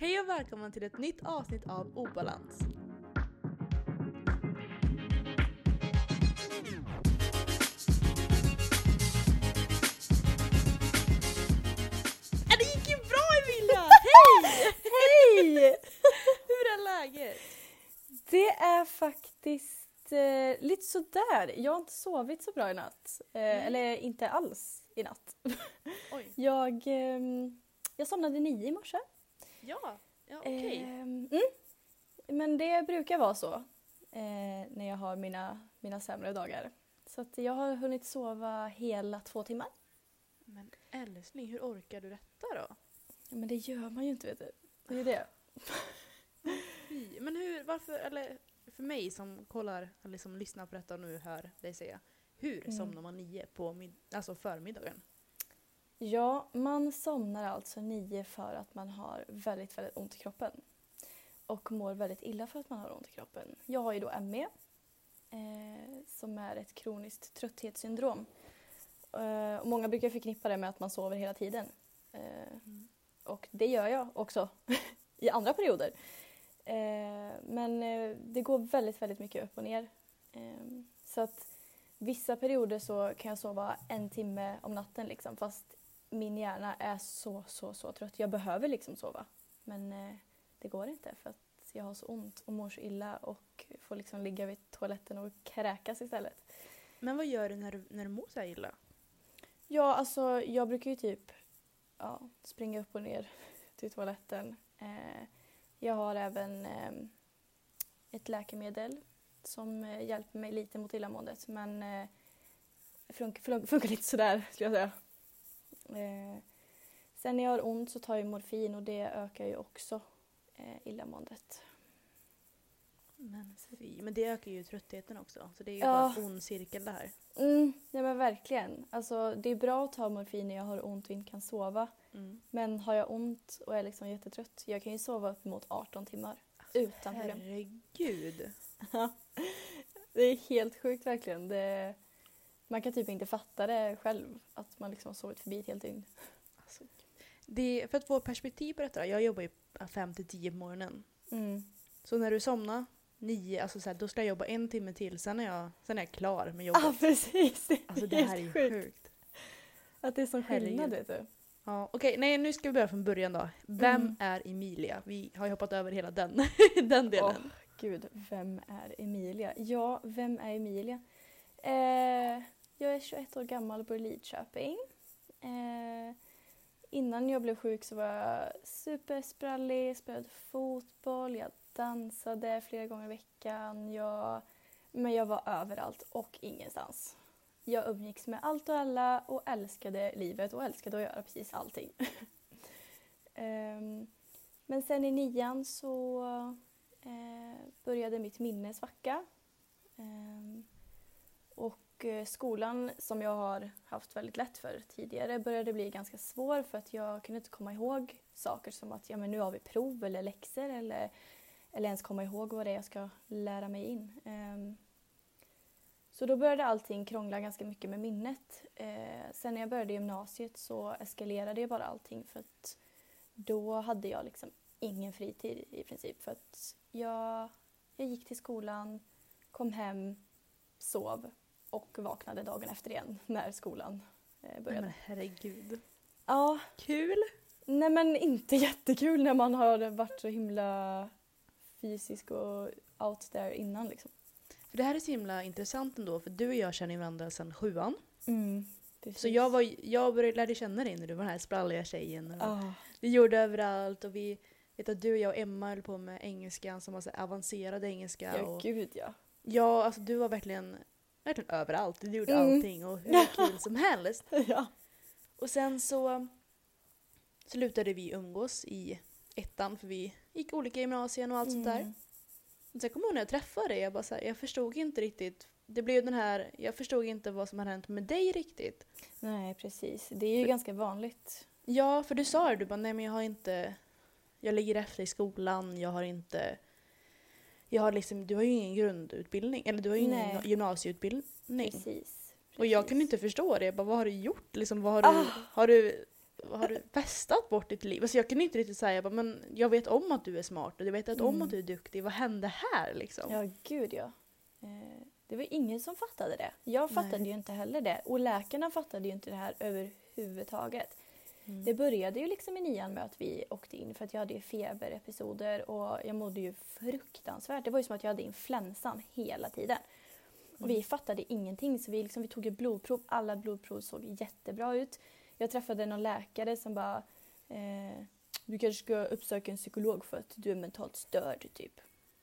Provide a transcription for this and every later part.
Hej och välkommen till ett nytt avsnitt av Obalans. Det gick ju bra Emilia! Hej! Hej! Hur är läget? Det är faktiskt eh, lite sådär. Jag har inte sovit så bra i natt. Eh, eller inte alls i natt. Oj. Jag, ehm, jag somnade nio i morse. Ja, ja okej. Ehm, mm. Men det brukar vara så eh, när jag har mina, mina sämre dagar. Så att jag har hunnit sova hela två timmar. Men älskling, hur orkar du detta då? Men det gör man ju inte vet du. Det är det. Fy. Men hur, varför, eller för mig som kollar, eller som lyssnar på detta och nu hör dig säga. Hur Mm. somnar man nio på mid- alltså förmiddagen? Ja, man somnar alltså nio för att man har väldigt, väldigt ont i kroppen. Och mår väldigt illa för att man har ont i kroppen. Jag har ju då ME, eh, som är ett kroniskt trötthetssyndrom. Eh, och många brukar förknippa det med att man sover hela tiden. Eh, och det gör jag också i andra perioder. Eh, men eh, det går väldigt, väldigt mycket upp och ner. Eh, så att vissa perioder så kan jag sova en timme om natten liksom, fast min hjärna är så, så, så trött. Jag behöver liksom sova. Men eh, det går inte för att jag har så ont och mår så illa och får liksom ligga vid toaletten och kräkas istället. Men vad gör du när du, när du mår så här illa? Ja, alltså jag brukar ju typ ja, springa upp och ner till toaletten. Eh, jag har även eh, ett läkemedel som eh, hjälper mig lite mot illamåendet men eh, funkar, funkar, funkar lite sådär skulle jag säga. Eh, sen när jag har ont så tar jag morfin och det ökar ju också eh, illamåendet. Men fy. Men det ökar ju tröttheten också. Så det är ju Ja. bara en ond cirkel det här. Mm, nej men verkligen. Alltså, det är bra att ta morfin när jag har ont och inte kan sova. Mm. Men har jag ont och är liksom jättetrött, jag kan ju sova upp mot 18 timmar. Utan problem. Herregud. Det är helt sjukt verkligen. Det, man kan typ inte fatta det själv, att man liksom har sovit förbi ett helt dygn. Alltså, det, för att få perspektiv på detta, jag jobbar ju 5 till 10 på morgonen. Mm. Så när du somnar, nio, alltså så här, då ska jag jobba en timme till, sen är jag, sen är jag klar med jobbet. Ja, precis. Det är alltså det här är ju sjukt. sjukt. Att det är sån skillnad, vet du. Ja, Okej, nej nu ska vi börja från början då. Vem Mm. är Emilia? Vi har ju hoppat över hela den, den delen. Åh, gud, vem är Emilia? Ja, vem är Emilia? Eh, jag är 21 år gammal och bor i Lidköping. Eh, innan jag blev sjuk så var jag supersprallig, spelade fotboll, jag dansade flera gånger i veckan. Jag, men jag var överallt och ingenstans. Jag umgicks med allt och alla och älskade livet och älskade att göra precis allting. eh, men sen i nian så eh, började mitt minne svacka. Ehm, och och eh, skolan som jag har haft väldigt lätt för tidigare började bli ganska svår för att jag kunde inte komma ihåg saker som att ja, men nu har vi prov eller läxor eller, eller ens komma ihåg vad det är jag ska lära mig in. Ehm, så då började allting krångla ganska mycket med minnet. Eh, sen när jag började gymnasiet så eskalerade ju bara allting för att då hade jag liksom ingen fritid i princip. För att jag, jag gick till skolan, kom hem, sov och vaknade dagen efter igen när skolan eh, började. men herregud. Ja, Kul! nej men inte jättekul när man har varit så himla fysisk och out there innan liksom. För det här är så himla intressant ändå, för du och jag känner varandra sedan sjuan. Mm. Så jag, var, jag började, lärde känna dig när du var den här spralliga tjejen. Och Ah, Vi gjorde överallt och vi vet att du, jag och Emma höll på med engelskan som var så avancerad engelska. ja, och, gud ja. ja, alltså du var verkligen, verkligen överallt. Du gjorde Mm. allting och hur kul som helst. ja. Och sen så slutade vi umgås i ettan för vi gick olika gymnasien och allt sånt där. Mm. Och sen kommer jag ihåg när jag träffade dig, jag bara så här, jag förstod inte riktigt. Det blev den här, jag förstod inte vad som hade hänt med dig riktigt. Nej, precis. Det är ju För- ganska vanligt. Ja, för du sa det, du bara nej men jag har inte, jag ligger efter i skolan, jag har inte, jag har liksom, du har ju ingen grundutbildning, eller du har ju ingen Nej. gymnasieutbildning. Precis. Och jag precis. kunde inte förstå det, jag bara vad har du gjort? Liksom, vad har, du, Ah. har du har du festat bort ditt liv? Alltså jag kunde inte riktigt säga, jag bara, men jag vet om att du är smart och jag vet att om Mm. att du är duktig, vad hände här liksom? Ja, gud ja. Eh, Det var ingen som fattade det. Jag fattade Nej. ju inte heller det. Och läkarna fattade ju inte det här överhuvudtaget. Mm. Det började ju liksom i nian med att vi åkte in för att jag hade ju feberepisoder och jag mådde ju fruktansvärt. Det var ju som att jag hade influensan hela tiden. Och vi fattade ingenting så vi, liksom, vi tog ett blodprov. Alla blodprov såg jättebra ut. Jag träffade någon läkare som bara eh, Du kanske ska uppsöka en psykolog för att du är mentalt störd typ.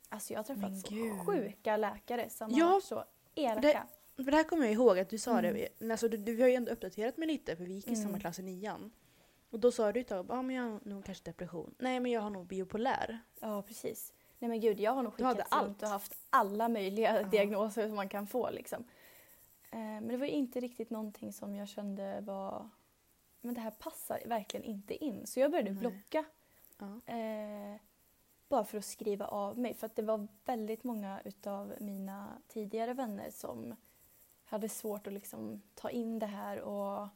Alltså jag har träffat Men så gud. sjuka läkare som Ja, har varit så elaka. För det här kommer jag ihåg att du sa Mm. det, alltså, du, du har ju ändå uppdaterat mig lite för vi gick i Mm. samma klass i nian. Och då sa du ett tag, ja men jag har nog kanske depression. Nej men jag har nog biopolär. Ja, precis. Nej men gud, jag har nog skickats runt och haft alla möjliga Ja. diagnoser som man kan få liksom. Eh, men det var inte riktigt någonting som jag kände var men det här passar verkligen inte in. Så jag började Nej. blogga. Ja. Eh, bara för att skriva av mig. För att det var väldigt många utav mina tidigare vänner som hade svårt att liksom ta in det här och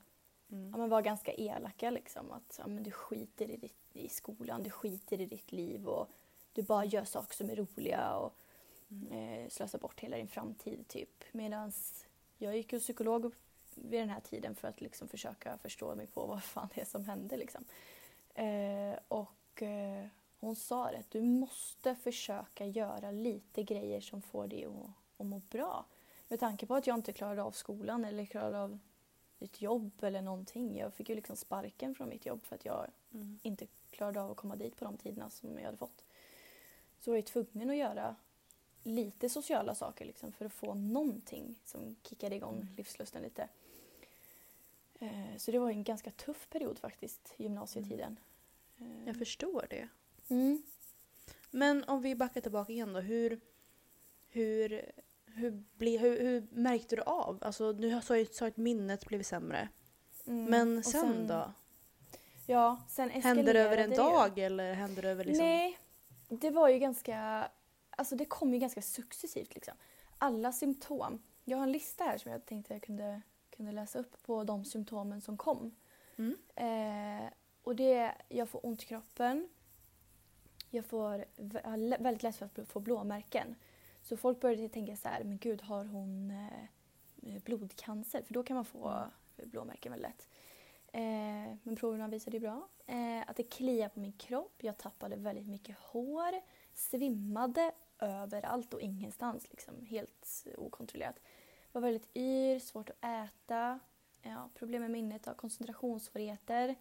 Mm. ja, men var ganska elaka. Liksom. Att ja, men du skiter i, ditt, i skolan, du skiter i ditt liv och du bara gör saker som är roliga och Mm. eh, slösar bort hela din framtid. typ. Medan jag gick hos psykolog vid den här tiden för att liksom försöka förstå mig på vad fan det är som hände. Liksom. Eh, och eh, hon sa det, att du måste försöka göra lite grejer som får dig att, att må bra. Med tanke på att jag inte klarade av skolan eller klarade av ett jobb eller någonting. Jag fick ju liksom sparken från mitt jobb för att jag Mm. inte klarade av att komma dit på de tiderna som jag hade fått. Så var jag tvungen att göra lite sociala saker liksom, för att få någonting som kickade igång Mm. livslusten lite. Eh, Så det var en ganska tuff period faktiskt, gymnasietiden. Eh, Jag förstår det. Mm. Men om vi backar tillbaka igen då, hur, hur, hur, ble, hur, hur märkte du av? Alltså du sa sa att minnet blev sämre. Mm. Men Och sen, då? Ja, sen Hände det över en eskalerade det ju. dag eller hände det över liksom... Nej, det var ju ganska... Alltså det kom ju ganska successivt liksom. Alla symptom. Jag har en lista här som jag tänkte jag kunde, kunde läsa upp på de symptomen som kom. Mm. Eh, och det är, jag får ont i kroppen. Jag får lä- väldigt lätt för att få blåmärken. Så folk började tänka så här, men gud har hon eh, blodcancer? För då kan man få Mm. blåmärken väldigt lätt. Eh, men proverna visade ju bra. Eh, att det kliar på min kropp. Jag tappade väldigt mycket hår. Svimmade överallt och ingenstans. Liksom, helt okontrollerat. Var väldigt yr, svårt att äta. Ja, problem med minnet, har koncentrationssvårigheter.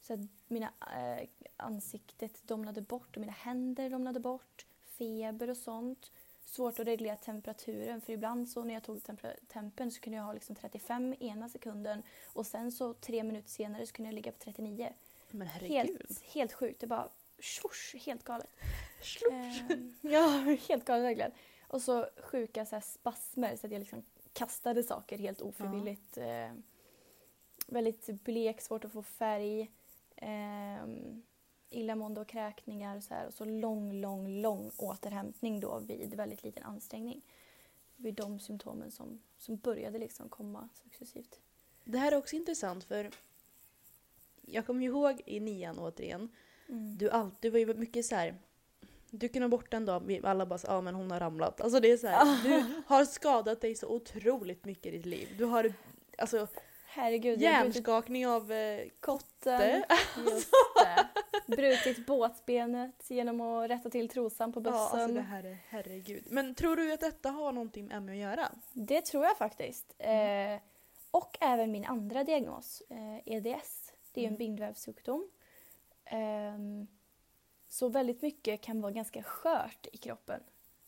Så att mina eh, ansiktet domnade bort och mina händer domnade bort. Feber och sånt. Svårt att reglera temperaturen för ibland så när jag tog tempen så kunde jag ha liksom 35 ena sekunden och sen så tre minuter senare så kunde jag ligga på 39. Men herregud. Helt, helt sjukt. Det bara tjosch, helt galet. Ehm, ja, helt galet verkligen. Och så sjuka så här spasmer så att jag liksom kastade saker helt ofrivilligt. Eh, väldigt blek, svårt att få färg. Um, illamående och kräkningar och så här. Och så lång, lång, lång återhämtning då vid väldigt liten ansträngning. Vid de symptomen som, som började liksom komma successivt. Det här är också intressant för jag kommer ihåg i nian återigen, Mm. du, all, du var ju mycket så här. Du kunde ha bort en dag, vi alla bara ja ah, men hon har ramlat. Alltså det är så här, du har skadat dig så otroligt mycket i ditt liv. Du har alltså Herregud, hjärnskakning av eh, kotte. Just det. Brutit båtbenet genom att rätta till trosan på bussen. Ja, alltså det här är herregud. Men tror du att detta har någonting med ME att göra? Det tror jag faktiskt. Mm. Eh, och även min andra diagnos, eh, EDS. Det är ju en Mm. bindvävssjukdom. Ehm, så väldigt mycket kan vara ganska skört i kroppen.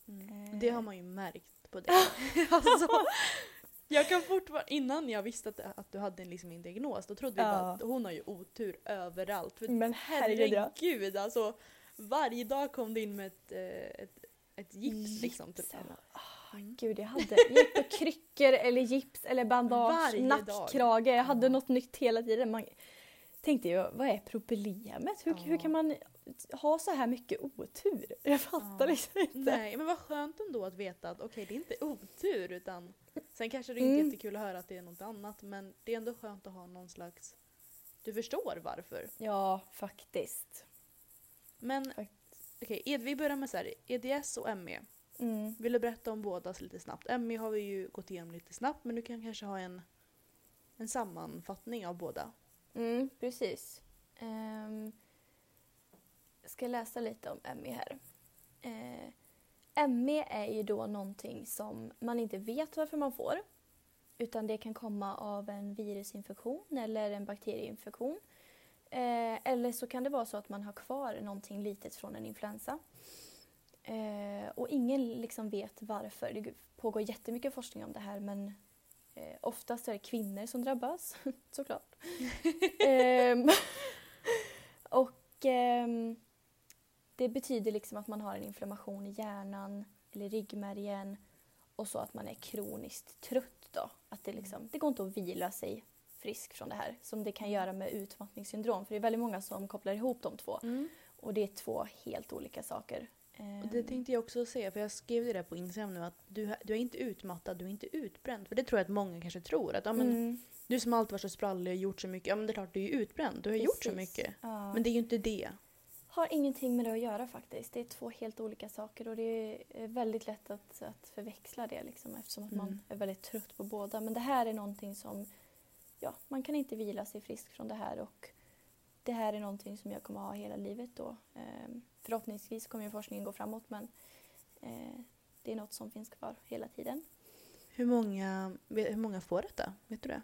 Eh. Det har man ju märkt på dig. alltså, Jag kan fortfarande, innan jag visste att, att du hade en, liksom en diagnos, då trodde jag bara att hon har ju otur överallt. För Men herregud ja. herregud alltså, varje dag kom det in med ett, eh, ett, ett gips liksom. Typ. Gips, eller- Ah, Mm. Gud, jag hade gick på kryckor eller gips eller bandage, nackkrage. Jag hade Ja. något nytt hela tiden. Man tänkte ju, vad är problemet? Hur, Ja. hur kan man ha så här mycket otur? Jag fattar Ja. liksom inte. Nej, men vad skönt ändå att veta att okej, det är inte otur utan sen kanske det inte är Mm. jättekul att höra att det är något annat men det är ändå skönt att ha någon slags du förstår varför. Ja, faktiskt. Men okej, Ed- vi börjar med så här, EDS och ME. Mm. Vill du berätta om båda lite snabbt? ME har vi ju gått igenom lite snabbt men du kan kanske ha en, en sammanfattning av båda. Mm, precis. Um, ska läsa lite om ME här. Uh, ME är ju då någonting som man inte vet varför man får. Utan det kan komma av en virusinfektion eller en bakterieinfektion. Eh, eller så kan det vara så att man har kvar någonting litet från en influensa. Eh, och ingen liksom vet varför. Det pågår jättemycket forskning om det här men eh, oftast är det kvinnor som drabbas, såklart. Ehm, och ehm, det betyder liksom att man har en inflammation i hjärnan eller ryggmärgen och så att man är kroniskt trött då. Att det, liksom, det går inte att vila sig frisk från det här som det kan göra med utmattningssyndrom. För det är väldigt många som kopplar ihop de två. Och det är två helt olika saker. Och det tänkte jag också säga, för jag skrev det där på Instagram nu att du, du är inte utmattad, du är inte utbränd. För det tror jag att många kanske tror. Att ja, men, mm, Du som alltid varit så sprallig och gjort så mycket, ja men det är klart du är utbränd, du har gjort så precis. mycket. Ja. Men det är ju inte det. Har ingenting med det att göra faktiskt. Det är två helt olika saker och det är väldigt lätt att, att förväxla det liksom, eftersom att Mm. man är väldigt trött på båda. Men det här är någonting som, ja, man kan inte vila sig frisk från det här och det här är någonting som jag kommer ha hela livet då. Ehm, förhoppningsvis kommer ju forskningen gå framåt men eh, det är något som finns kvar hela tiden. Hur många, hur många får detta? Vet du det?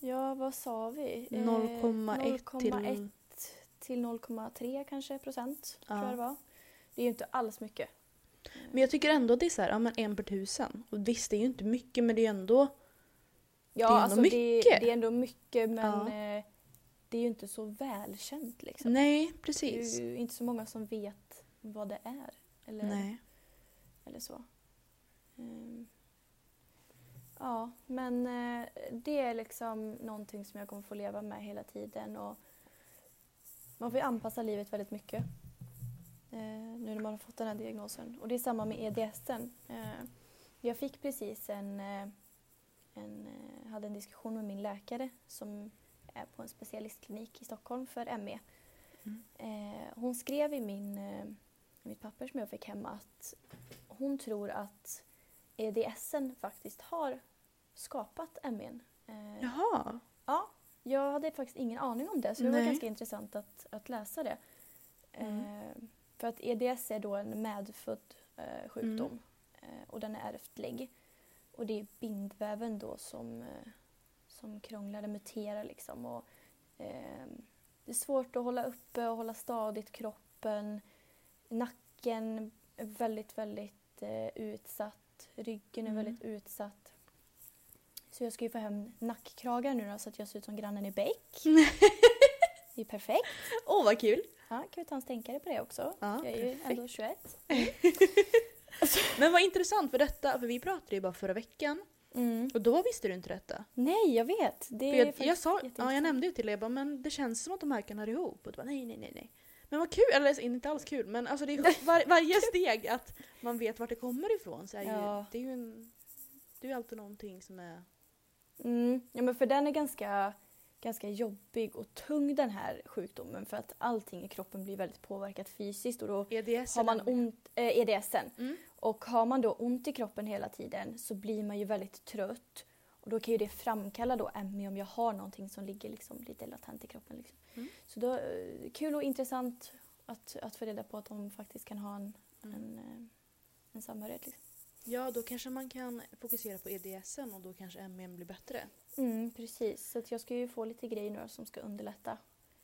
Ja, vad sa vi? Eh, 0,1 till... 0,1 till 0,3 kanske procent Ja. tror jag det var. Det är ju inte alls mycket. Men jag tycker ändå att det är så här, ja men en per tusen. Och visst, det är ju inte mycket men det är ju ändå... Ja, Det är ändå alltså Det, mycket. det är ändå mycket men Ja. eh, det är ju inte så välkänt liksom. Nej, Det precis. är ju inte så många som vet vad det är. Eller, Nej. eller så. Ehm, ja, men eh, det är liksom någonting som jag kommer få leva med hela tiden. Och man får ju anpassa livet väldigt mycket. Eh, nu när man har fått den här diagnosen. Och det är samma med EDSen. Eh, jag fick precis en, eh, en, eh, hade en diskussion med min läkare som är på en specialistklinik i Stockholm för ME. Mm. Eh, hon skrev i min, eh, i mitt papper som jag fick hemma att hon tror att EDSen faktiskt har skapat ME. Eh, Jaha. Ja, jag hade faktiskt ingen aning om det så det var Nej. ganska intressant att, att läsa det. Mm. Eh, för att EDS är då en medfödd eh, sjukdom eh, och den är ärftlig. Och det är bindväven då som, eh, som krånglar, den muterar liksom. Och, eh, det är svårt att hålla uppe och hålla stadigt kroppen. Nacken är väldigt, väldigt eh, utsatt. Ryggen är Mm. väldigt utsatt. Så jag ska ju få hem nackkragar nu då, så att jag ser ut som grannen i Beck. Det är perfekt. Åh, vad kul! Ja, kan vi ta en stänkare på det också? Ja, jag är ju perfekt. ändå 21. Men vad intressant för detta, för vi pratade ju bara förra veckan Mm. och då visste du inte detta. Nej, jag vet. Det För jag, jag, sa, ja, jag nämnde ju till dig, jag bara, men det känns som att de här kan höra ihop. Och du bara, nej, nej, nej, nej. Men vad kul, eller inte alls kul, men alltså det är var, varje steg att man vet vart det kommer ifrån så är ju, Ja. det är ju en, det är ju alltid någonting som är... Mm. Ja, men för den är ganska, ganska jobbig och tung den här sjukdomen för att allting i kroppen blir väldigt påverkat fysiskt och då EDS har man ont, eh, EDSen. Mm. Och har man då ont i kroppen hela tiden så blir man ju väldigt trött. Och då kan ju det framkalla då ME om jag har någonting som ligger liksom lite latent i kroppen. Liksom. Mm. Så då, eh, kul och intressant att, att få reda på att de faktiskt kan ha en, Mm. en, eh, en samhörighet. Liksom. Ja, då kanske man kan fokusera på EDSen och då kanske ME blir bättre. Mm, precis, så jag ska ju få lite grejer nu som ska underlätta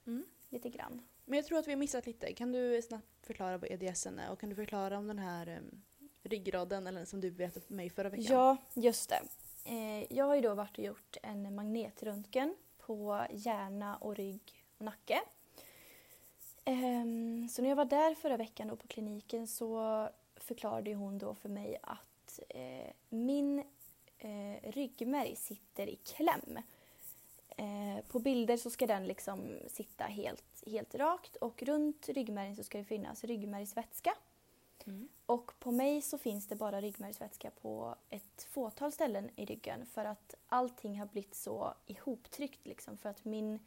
Mm. lite grann. Men jag tror att vi har missat lite. Kan du snabbt förklara vad EDSen är och kan du förklara om den här um, ryggraden eller som du berättade för mig förra veckan? Ja, just det. Eh, jag har ju då varit och gjort en magnetröntgen på hjärna och rygg och nacke. Ehm, så när jag var där förra veckan då på kliniken så förklarade hon då för mig att eh, min eh, ryggmärg sitter i kläm. Eh, på bilder så ska den liksom sitta helt, helt rakt och runt ryggmärgen så ska det finnas ryggmärgsvätska. Mm. Och på mig så finns det bara ryggmärgsvätska på ett fåtal ställen i ryggen för att allting har blivit så ihoptryckt liksom för att min,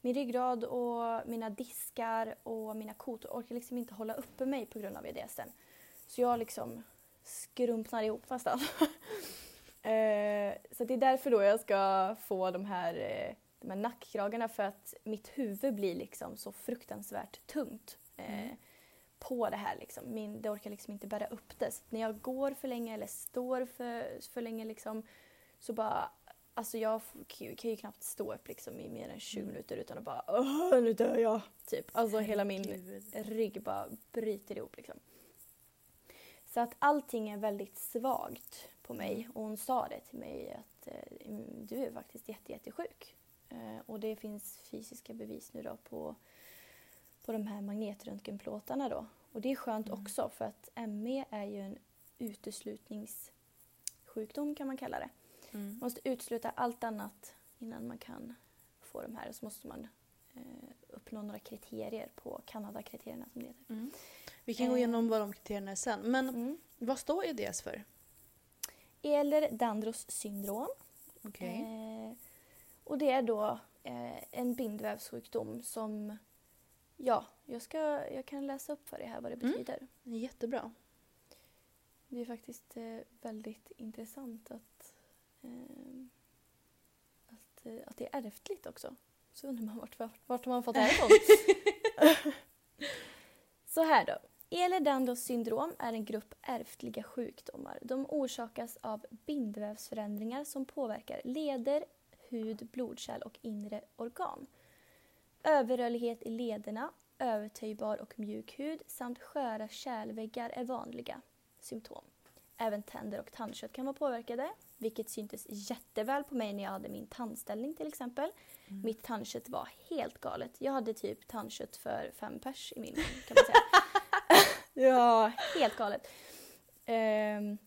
min ryggrad och mina diskar och mina kotor orkar liksom inte hålla uppe mig på grund av EDSen. Så jag liksom skrumpnar ihop nästan. eh, så det är därför då jag ska få de här, eh, de här nackkragarna för att mitt huvud blir liksom så fruktansvärt tungt. Eh, Mm. på det här. Liksom. Min, det orkar liksom inte bära upp det. Så när jag går för länge eller står för, för länge liksom, så bara... Alltså jag kan ju- knappt stå upp liksom, i mer än 20 Mm. minuter utan att bara nu dör jag. Typ. Alltså hela min rygg bara bryter ihop. Liksom. Så att allting är väldigt svagt på mig. Och hon sa det till mig att eh, mm, du är faktiskt jätte, jättesjuk. Eh, och det finns fysiska bevis nu då på, på de här magnetröntgenplåtarna då. Och det är skönt Mm. också för att ME är ju en uteslutningssjukdom kan man kalla det. Mm. Man måste utesluta allt annat innan man kan få de här och så måste man eh, uppnå några kriterier på Kanada-kriterierna som det heter. Mm. Vi kan gå Eh. igenom vad de kriterierna är sen. Men Mm. vad står EDS för? Eller Dandros syndrom. Okej. Eh, och det är då eh, en bindvävssjukdom som, ja, jag, ska, jag kan läsa upp för dig här vad det Mm. betyder. Jättebra. Det är faktiskt eh, väldigt intressant att, eh, att, eh, att det är ärftligt också. Så undrar man vart, vart, vart har man fått det här ifrån? Så här då. Ehlers-Danlos syndrom är en grupp ärftliga sjukdomar. De orsakas av bindvävsförändringar som påverkar leder, hud, blodkärl och inre organ. Överrörlighet i lederna, övertöjbar och mjuk hud samt sköra kärlväggar är vanliga symptom. Även tänder och tandkött kan vara påverkade, vilket syntes jätteväl på mig när jag hade min tandställning till exempel. Mm. Mitt tandkött var helt galet. Jag hade typ tandkött för fem pers i min mun kan man säga. ja, helt galet. Ehm,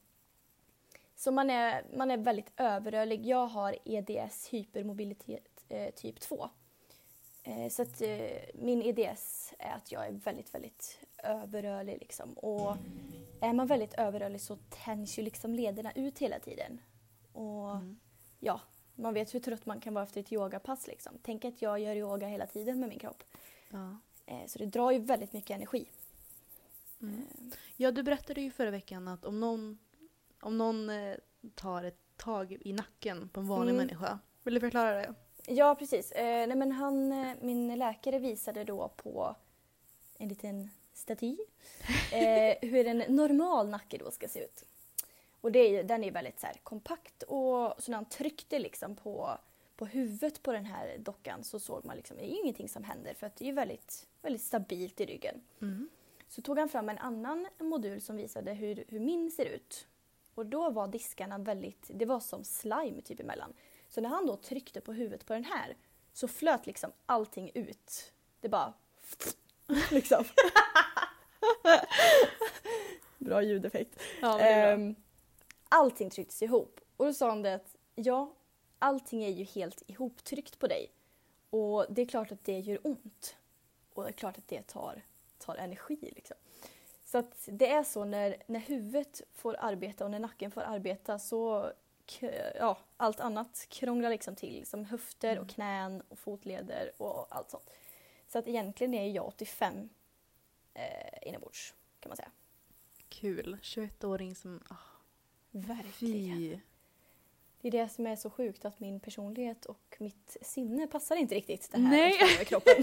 så man är, man är väldigt överrörlig. Jag har EDS hypermobilitet eh, typ 2. Eh, så att eh, min EDS är att jag är väldigt, väldigt överrörlig liksom. Och är man väldigt överrörlig så tänds ju liksom lederna ut hela tiden. Och Mm. ja, man vet hur trött man kan vara efter ett yogapass liksom. Tänk att jag gör yoga hela tiden med min kropp. Ja. Eh, så det drar ju väldigt mycket energi. Mm. Eh, ja, du berättade ju förra veckan att om någon, om någon eh, tar ett tag i nacken på en vanlig Mm. människa. Vill du förklara det? Ja, precis. Eh, nej, men han, min läkare visade då på en liten staty eh, hur en normal nacke då ska se ut. Och det är, den är väldigt så här, kompakt och så när han tryckte liksom på, på huvudet på den här dockan så såg man liksom, det är ingenting som händer för att det är väldigt, väldigt stabilt i ryggen. Mm. Så tog han fram en annan modul som visade hur, hur min ser ut. Och då var diskarna väldigt, det var som slime typ emellan. Så när han då tryckte på huvudet på den här så flöt liksom allting ut. Det bara liksom. Bra ljudeffekt. Ja, det är bra. Ehm, allting trycktes ihop. Och då sa han det att ja, allting är ju helt ihoptryckt på dig. Och det är klart att det gör ont. Och det är klart att det tar, tar energi. Liksom. Så att det är så när, när huvudet får arbeta och när nacken får arbeta så ja, allt annat krånglar liksom till. Som höfter Mm. och knän och fotleder och allt sånt. Så att egentligen är jag 85 eh, inombords kan man säga. Kul. 21-åring som... ah, Verkligen. fy. Det är det som är så sjukt att min personlighet och mitt sinne passar inte riktigt det här Nej. Med kroppen.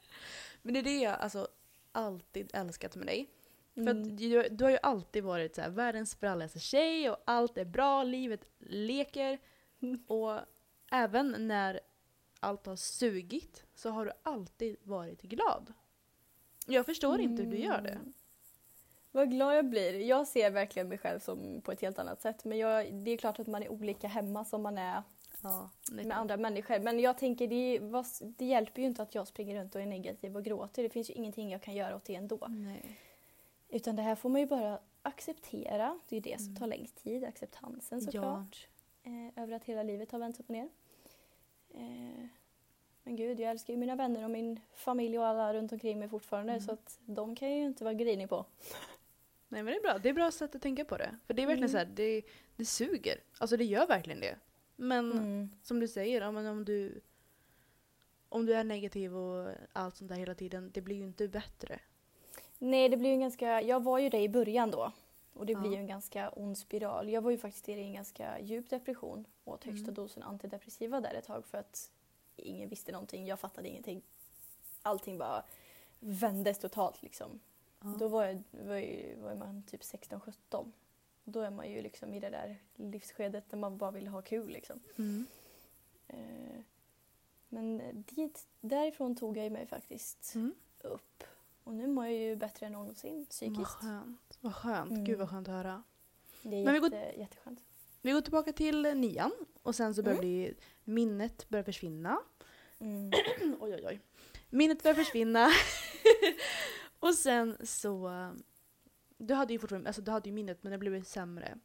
Men det är det jag alltså, alltid älskat med dig. För Mm. du, du har ju alltid varit så här, världens sprallaste tjej och allt är bra, livet leker. Mm. Och även när allt har sugit så har du alltid varit glad. Jag förstår inte hur du gör det. Vad glad jag blir. Jag ser verkligen mig själv som på ett helt annat sätt. Men jag, det är klart att man är olika hemma som man är Ja, med andra människor. Men jag tänker det, vad, det hjälper ju inte att jag springer runt och är negativ och gråter. Det finns ju ingenting jag kan göra åt det ändå. Nej. Utan det här får man ju bara acceptera. Det är ju det som Mm. tar längst tid, acceptansen Ja. såklart. Eh, över att hela livet har vänts upp och ner. Eh, men gud, jag älskar ju mina vänner och min familj och alla runt omkring mig fortfarande. Mm. Så att de kan jag ju inte vara grinig på. Nej men det är bra. Det är bra sätt att tänka på det. För det är verkligen Mm. så här, det, det suger. Alltså det gör verkligen det. Men Mm. som du säger, ja, men om du om du är negativ och allt sånt där hela tiden, det blir ju inte bättre. Nej, det blir ju ganska... Jag var ju det i början då. Och det Ja. blir ju en ganska ond spiral. Jag var ju faktiskt i en ganska djup depression. Åt högsta Mm. dosen antidepressiva där ett tag för att ingen visste någonting. Jag fattade ingenting. Allting bara vändes totalt liksom. Ja. Då var, jag, var, ju, var man typ 16-17. Då är man ju liksom i det där livsskedet där man bara vill ha kul liksom. Mm. Eh, men dit, därifrån tog jag mig faktiskt Mm. upp. Och nu mår jag ju bättre än någonsin Vad psykiskt. skönt. Vad skönt. Mm. Gud vad skönt att höra. Det är Men vi går- jätte, jätteskönt. Vi går tillbaka till nian och sen så börjar Mm. bli, minnet börjar försvinna. Mm. oj oj oj. Minnet börjar försvinna. och sen så... Du hade ju fortfarande, alltså du hade ju minnet men det blev sämre.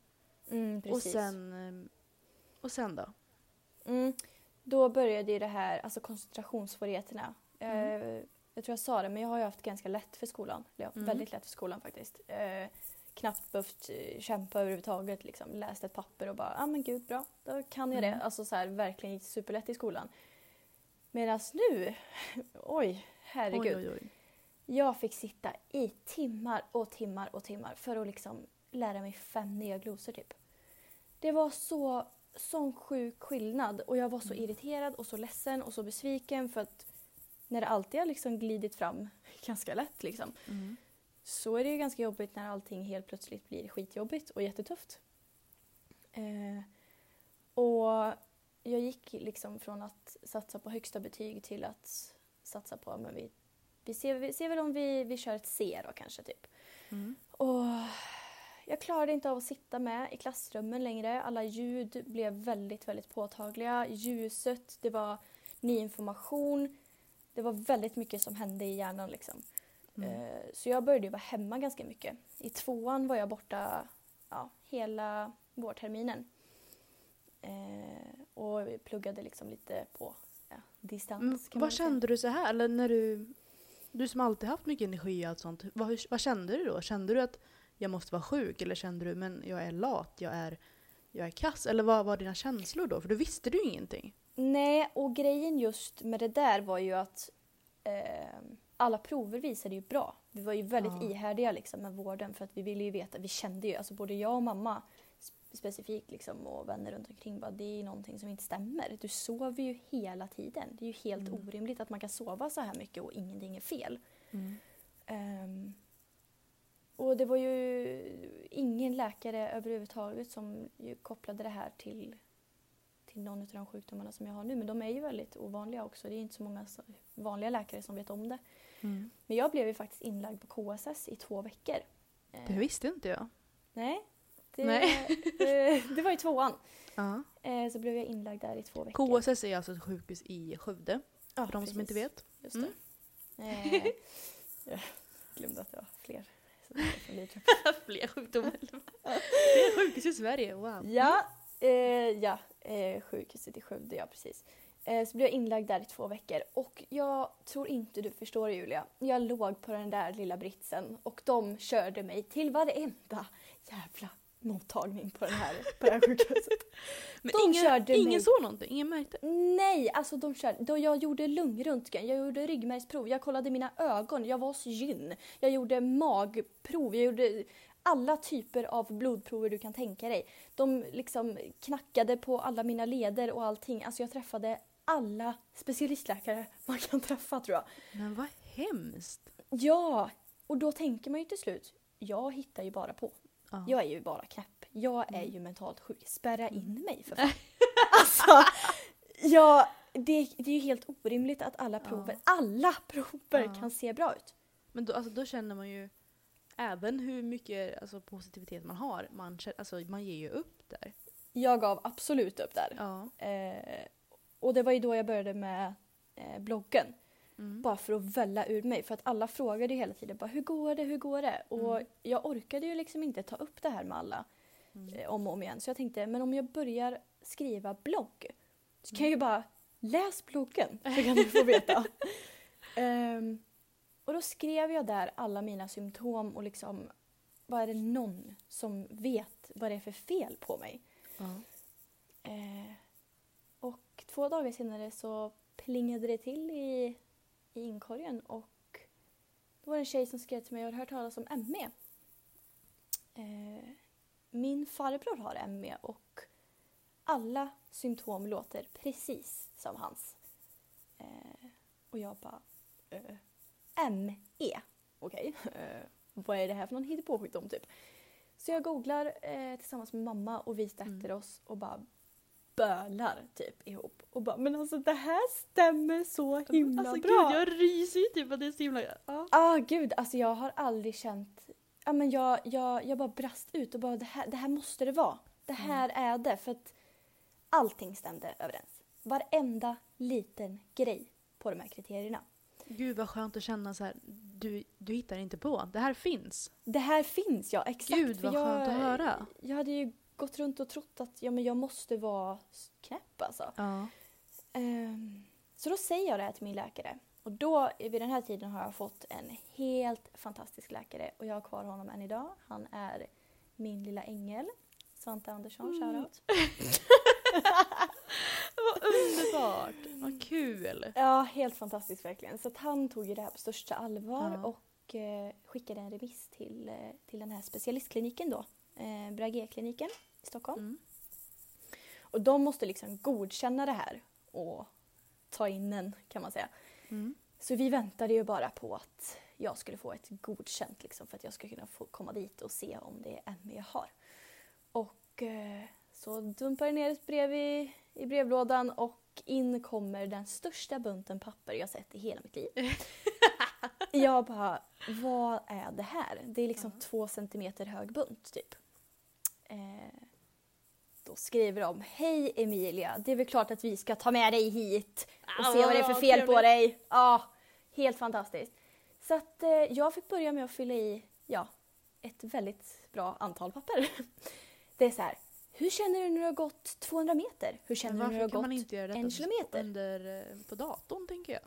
Mm, Och sen... Och sen då? Mm. Då började ju det här, alltså koncentrationssvårigheterna. Mm. Eh, jag tror jag sa det, men jag har ju haft ganska lätt för skolan. Eller, ja, Mm. Väldigt lätt för skolan faktiskt. Eh, knappt behövt eh, kämpa överhuvudtaget. Liksom. Läst ett papper och bara, ja ah, men gud bra, då kan jag Mm. det. Alltså så här, verkligen gick superlätt i skolan. Medan nu, oj, herregud. Oj oj oj. Jag fick sitta i timmar och timmar och timmar för att liksom lära mig fem nya glosor typ. Det var så sån sjuk skillnad och jag var så Mm. irriterad och så ledsen och så besviken för att när det alltid har liksom glidit fram ganska lätt liksom Mm. så är det ju ganska jobbigt när allting helt plötsligt blir skitjobbigt och jättetufft. Eh, och jag gick liksom från att satsa på högsta betyg till att satsa på, men vi, vi, ser, vi ser väl om vi, vi kör ett C då kanske typ. Mm. Och jag klarade inte av att sitta med i klassrummen längre. Alla ljud blev väldigt, väldigt påtagliga. Ljuset, det var ny information. Det var väldigt mycket som hände i hjärnan liksom. Mm. Eh, Så jag började ju vara hemma ganska mycket. I tvåan var jag borta ja, hela vårterminen. Eh, och pluggade liksom lite på ja, distans. Man vad kände du så här? Eller när du... Du som alltid haft mycket energi och allt sånt. Vad, hur- vad kände du då? Kände du att jag måste vara sjuk? Eller kände du men jag är lat, jag är, jag är kass? Eller vad var dina känslor då? För då visste du ingenting. Nej, och grejen just med det där var ju att eh, alla prover visade ju bra. Vi var ju väldigt Ja. ihärdiga liksom, med vården för att vi ville ju veta, vi kände ju, alltså både jag och mamma specifikt liksom, och vänner runt omkring bara det är någonting som inte stämmer. Du sover ju hela tiden. Det är ju helt Mm. orimligt att man kan sova så här mycket och ingenting är fel. Ehm, och det var ju ingen läkare överhuvudtaget som kopplade det här till, till någon av de sjukdomarna som jag har nu. Men de är ju väldigt ovanliga också. Det är inte så många vanliga läkare som vet om det. Mm. Men jag blev ju faktiskt inlagd på KSS i två veckor. Det visste inte jag. Nej. Det, Nej. det, var i tvåan. Ja. Eh, så blev jag inlagd där i två veckor. KSS är alltså ett sjukhus i Skövde. ja, För de som inte vet. Just Mm. det. Eh, jag glömde att det var fler. Fler sjukdomar. Fler sjukhus i Sverige, wow. Ja, eh, ja eh, sjukhuset i Skövde, ja precis. Eh, så blev jag inlagd där i två veckor och jag tror inte du förstår Julia. Jag låg på den där lilla britsen och de körde mig till varenda jävla mottagning på, den här, på det här sjukhuset. Men De ingen, körde ingen mig. såg någonting? Ingen märkte? Nej, alltså de körde. Då jag gjorde lungröntgen, jag gjorde ryggmärgsprov, jag kollade mina ögon, jag var hos gyn, jag gjorde magprov, jag gjorde alla typer av blodprover du kan tänka dig. De liksom knackade på alla mina leder och allting. Alltså jag träffade alla specialistläkare man kan träffa tror jag. Men vad hemskt. Ja, och då tänker man ju till slut, jag hittar ju bara på. Ja. Jag är ju bara knäpp. Jag är Mm. ju mentalt sjuk. Spärra in mig för fan. alltså, ja, det, det är ju helt orimligt att alla prover, alla prover Ja. kan se bra ut. Men då, alltså, då känner man ju... även hur mycket alltså, positivitet man har, man, alltså, man ger ju upp där. Jag gav absolut upp där. Ja. Eh, och det var ju då jag började med eh, bloggen. Mm. Bara för att välla ur mig. För att alla frågade hela tiden bara hur går det, hur går det? Och Mm. jag orkade ju liksom inte ta upp det här med alla Mm. eh, om och om igen. Så jag tänkte, men om jag börjar skriva blogg så kan Mm. jag ju bara läs bloggen så kan du få veta. Ehm, och då skrev jag där alla mina symptom och liksom vad är det någon som vet vad det är för fel på mig? Ja. Eh, och två dagar senare så plingade det till i, i inkorgen och då var det en tjej som skrev till mig och hade hört talas om ME. Eh, min farbror har ME och alla symptom låter precis som hans. Eh, och jag bara, eh, ME, okej. Eh, vad är det här för någon hittepåsjukdom typ? Så jag googlar eh, tillsammans med mamma och vi sätter Mm. oss och bara bölar typ ihop. Och bara, men alltså det här stämmer så himla alltså, bra. Gud, jag ryser ju typ att det är så himla... Ja. Ah, gud, alltså jag har aldrig känt... Ja, men jag, jag, jag bara brast ut och bara det här, det här måste det vara. Det här är det. För att allting stämde överens. Varenda liten grej på de här kriterierna. Gud vad skönt att känna så här. Du, du hittar inte på. Det här finns. Det här finns ja, exakt. Gud för vad jag, skönt att höra. Jag hade ju gått runt och trott att ja, men jag måste vara knäpp alltså. Ja. Ehm, så då säger jag det här till min läkare. Och då, vid den här tiden har jag fått en helt fantastisk läkare och jag har kvar honom än idag. Han är min lilla ängel. Svante Andersson, Mm. shoutout. Vad underbart. Vad kul. Ja, helt fantastiskt verkligen. Så han tog ju det här på största allvar Ja. och eh, skickade en remiss till, eh, till den här specialistkliniken då. Eh, Bragé-kliniken i Stockholm. Mm. Och de måste liksom godkänna det här och ta in en kan man säga. Mm. Så vi väntade ju bara på att jag skulle få ett godkänt liksom, för att jag skulle kunna få komma dit och se om det är ME jag har. Och eh, så dumpade jag ner ett brev i, i brevlådan och in kommer den största bunten papper jag sett i hela mitt liv. jag bara, vad är det här? Det är liksom Ja. två centimeter hög bunt typ. Eh, då skriver de, hej Emilia, det är väl klart att vi ska ta med dig hit och se vad det är för Ah, fel på trevligt. dig. Ja, helt fantastiskt. Så att eh, jag fick börja med att fylla i, ja, ett väldigt bra antal papper. Det är så här, hur känner du när du har gått 200 meter? Hur känner du när du har gått en kilometer? under, eh, på datorn tänker jag?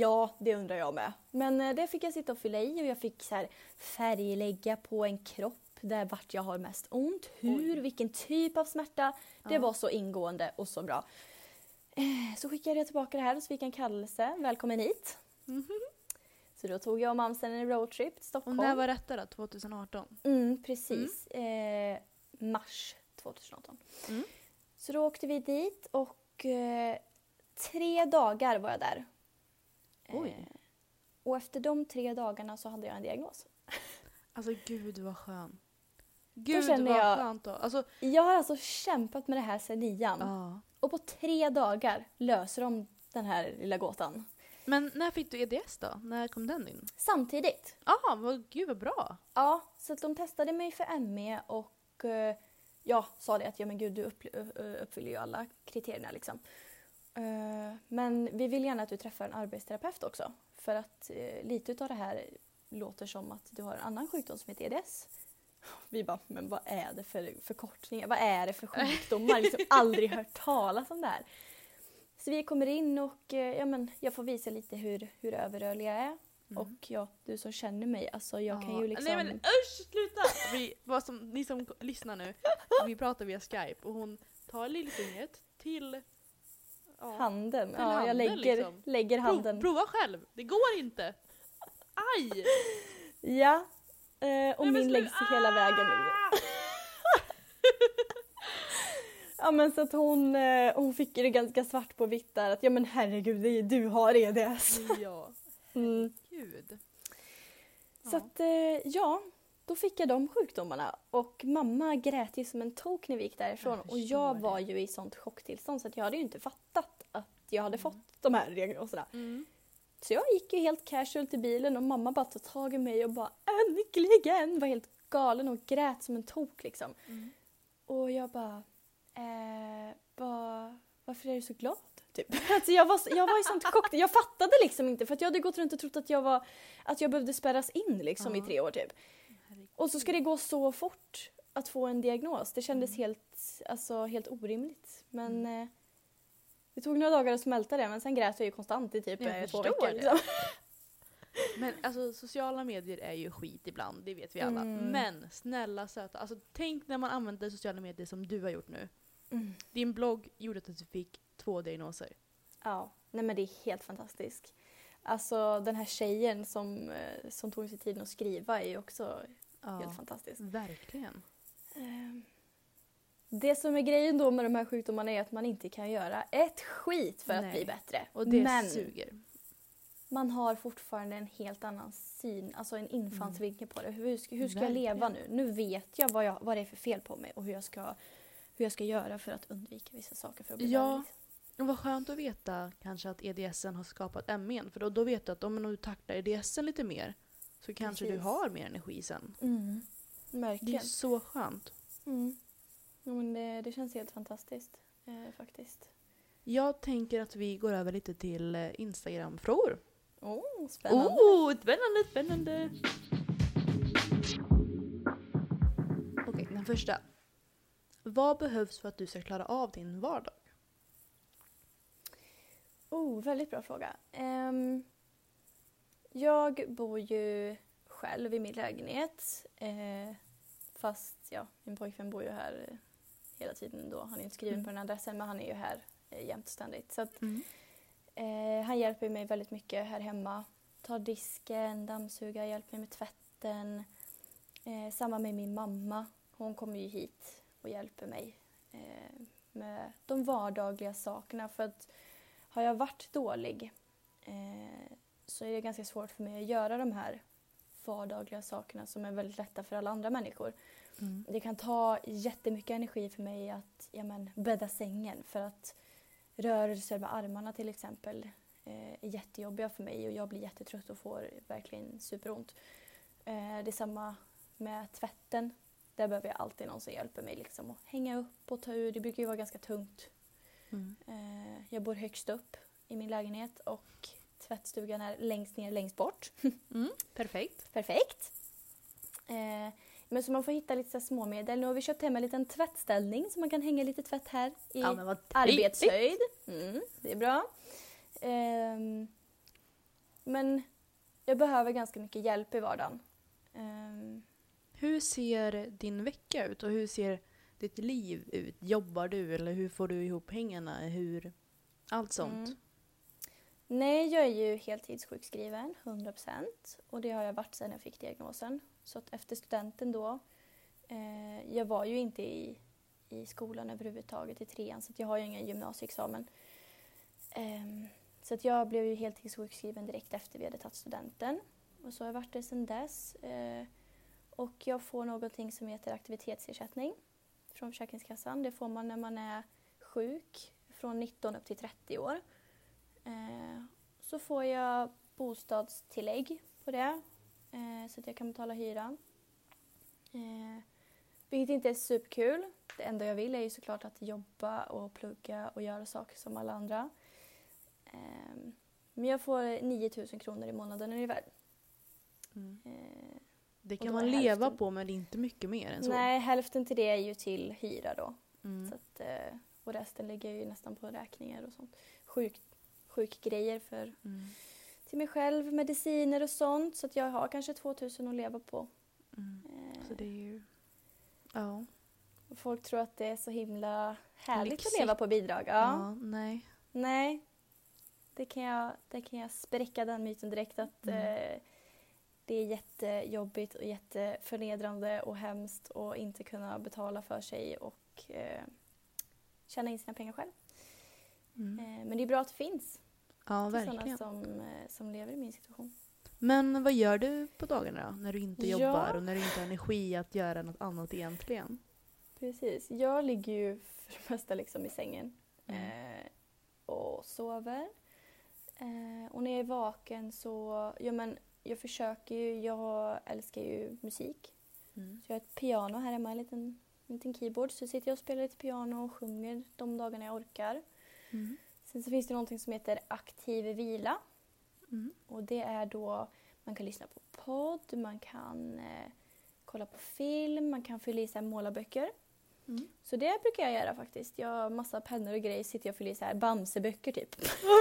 Ja, det undrar jag med. Men eh, det fick jag sitta och fylla i och jag fick så här färglägga på en kropp där vart jag har mest ont, hur, Oj. vilken typ av smärta. Det Ja. var så ingående och så bra. Eh, Så skickade jag tillbaka det här och så fick jag en kallelse. Välkommen hit. Mhm. Så då tog jag och mamsen en roadtrip till Och Stockholm. när var detta då? 2018? Mm, precis. Eh, mars 2018. Mm. Så då åkte vi dit och eh, tre dagar var jag där. Oj. Eh, och efter de tre dagarna så hade jag en diagnos. Alltså gud vad skön. Gud vad jag- skönt då. Alltså, Jag har alltså kämpat med det här sedan nian. ja. Och på tre dagar löser de den här lilla gåtan. Men när fick du EDS då? När kom den in? Samtidigt. Ah, vad, gud vad bra. Ja, så att de testade mig för ME och eh, ja, sa det att ja men gud du upp, ö- uppfyller ju alla kriterierna liksom. Eh, men vi vill gärna att du träffar en arbetsterapeut också. För att eh, lite utav det här låter som att du har en annan sjukdom som heter EDS. Vi bara, men vad är det för förkortningar? Vad är det för sjukdomar? Liksom aldrig hört talas om det här. Så vi kommer in och eh, ja, men jag får visa lite hur, hur överrörlig jag är. Mm. Och ja, du som känner mig, alltså jag kan ju liksom... Nej men usch sluta! Vi, vad som, ni som lyssnar nu, vi pratar via skype och hon tar lillfingret till... Ja, Handen. Till Ja, jag handen, lägger, liksom. lägger handen. prova själv, det går inte! Aj! Ja. Eh, och Nej, min läggs hela vägen nu. Ah! Ja men så att hon, eh, hon fick det ganska svart på vitt där att ja men herregud du har EDS. Ja, Mm. gud. Så att eh, ja, då fick jag de sjukdomarna och mamma grät ju som en tok när vi gick därifrån Jag och jag var det. ju i sånt chocktillstånd så att jag hade ju inte fattat att jag hade fått de här diagnoserna. Mm. Så jag gick ju helt casual till bilen och mamma bara tog tag i mig och bara äntligen! Var helt galen och grät som en tok liksom. Och jag bara, eh, vad, varför är du så glad? Typ. Alltså jag, var, jag var i sånt chock. Jag fattade liksom inte för att jag hade gått runt och trott att jag, var, att jag behövde spärras in liksom i Ja. tre år typ. Och så ska det gå så fort att få en diagnos. Det kändes Mm. helt, alltså, helt orimligt. Men eh, det tog några dagar att smälta det men sen grät jag ju konstant i typ Jag två veckor. Liksom. Men alltså sociala medier är ju skit ibland, det vet vi alla. Mm. Men snälla söta, alltså tänk när man använder sociala medier som du har gjort nu. Mm. Din blogg gjorde att du fick två diagnoser. Ja, nej men det är helt fantastiskt. Alltså den här tjejen som, eh, som tog sig tiden att skriva är ju också helt fantastisk. verkligen. Ehm, Det som är grejen då med de här sjukdomarna är att man inte kan göra ett skit för att Nej. bli bättre. Och det Men suger. man har fortfarande en helt annan syn, alltså en infallsvinkel på det. Hur ska, hur ska jag leva nu? Nu vet jag vad, jag vad det är för fel på mig och hur jag ska, hur jag ska göra för att undvika vissa saker för att bli Ja. liksom. Och vad skönt att veta kanske att EDSen har skapat ME. För då, då vet du att om du tacklar EDSen lite mer så kanske du Precis. har mer energi sen. Mm. Det är så skönt. Mm. Ja, men det, det känns helt fantastiskt eh, faktiskt. Jag tänker att vi går över lite till eh, Instagram-frågor. Oh, spännande. Oh, spännande, spännande! Okej, den första. Vad behövs för att du ska klara av din vardag? Oh, väldigt bra fråga. Ehm, jag bor ju själv i min lägenhet. eh, fast ja, min pojkvän bor ju här eh, hela tiden då. Han är inte skriven Mm. på den adressen men han är ju här eh, jämt och ständigt. Så att, eh, han hjälper mig väldigt mycket här hemma. Tar disken, dammsugar, hjälper mig med tvätten. Eh, samma med min mamma. Hon kommer ju hit och hjälper mig eh, med de vardagliga sakerna. För att har jag varit dålig eh, så är det ganska svårt för mig att göra de här vardagliga sakerna som är väldigt lätta för alla andra människor. Mm. Det kan ta jättemycket energi för mig att ja, men, bädda sängen för att rörelser med armarna till exempel eh, är jättejobbiga för mig och jag blir jättetrött och får verkligen superont. Eh, det är samma med tvätten. Där behöver jag alltid någon som hjälper mig liksom, att hänga upp och ta ur. Det brukar ju vara ganska tungt. Mm. Eh, jag bor högst upp i min lägenhet och tvättstugan är längst ner längst bort. Mm. Perfekt. Perfekt. Eh, men så man får hitta lite så småmedel. Nu har vi köpt hem en liten tvättställning så man kan hänga lite tvätt här i Ja, arbetshöjd. Mm, det är bra. Ehm, men jag behöver ganska mycket hjälp i vardagen. Ehm, Hur ser din vecka ut och hur ser ditt liv ut? Jobbar du eller hur får du ihop pengarna? Hur... Allt sånt. Mm. Nej, jag är ju heltidssjukskriven, 100%. Och det har jag varit sedan jag fick diagnosen. Så att efter studenten då, eh, jag var ju inte i, i skolan överhuvudtaget i trean så att jag har ju ingen gymnasieexamen. Eh, så att jag blev ju heltidssjukskriven direkt efter vi hade tagit studenten. Och så har jag varit det sedan dess. Eh, och jag får någonting som heter aktivitetsersättning från Försäkringskassan. Det får man när man är sjuk från 19 upp till 30 år. Eh, så får jag bostadstillägg på det eh, så att jag kan betala hyran. Eh, vilket inte är superkul. Det enda jag vill är ju såklart att jobba och plugga och göra saker som alla andra. Eh, men jag får 9000 kronor i månaden ungefär. Mm. Eh, Det kan man leva hälften- på men det är inte mycket mer än så. nej, hälften till det är ju till hyra då. Mm. Så att, eh, och resten ligger ju nästan på räkningar och sånt. Sjuk, sjukgrejer för Mm. Till mig själv, mediciner och sånt. Så att jag har kanske 2000 att leva på. Mm. Eh, Så det är ju... Ja. och folk tror att det är så himla härligt Lyxigt. att leva på bidrag. Ja. ja. Nej. Nej. Det kan, jag, det kan jag spräcka den myten direkt att Mm. eh, det är jättejobbigt och jätteförnedrande och hemskt att inte kunna betala för sig och eh, tjäna in sina pengar själv. Mm. Eh, men det är bra att det finns Ja, till sådana verkligen. som, eh, som lever i min situation. Men vad gör du på dagarna då? När du inte Ja. jobbar och när du inte har energi att göra något annat egentligen? Precis. Jag ligger ju för det mesta liksom i sängen Mm. eh, och sover. Eh, och när jag är vaken så, ja men jag försöker ju, jag älskar ju musik. Mm. Så jag har ett piano här hemma, en liten, en liten keyboard. Så sitter jag och spelar lite piano och sjunger de dagarna jag orkar. Mm. Sen så finns det någonting som heter aktiv vila. Mm. Och det är då man kan lyssna på podd, man kan eh, kolla på film, man kan fylla i så här målarböcker. Mm. Så det brukar jag göra faktiskt. Jag har massa pennor och grejer, sitter jag och fyller i så här Bamseböcker typ. Vad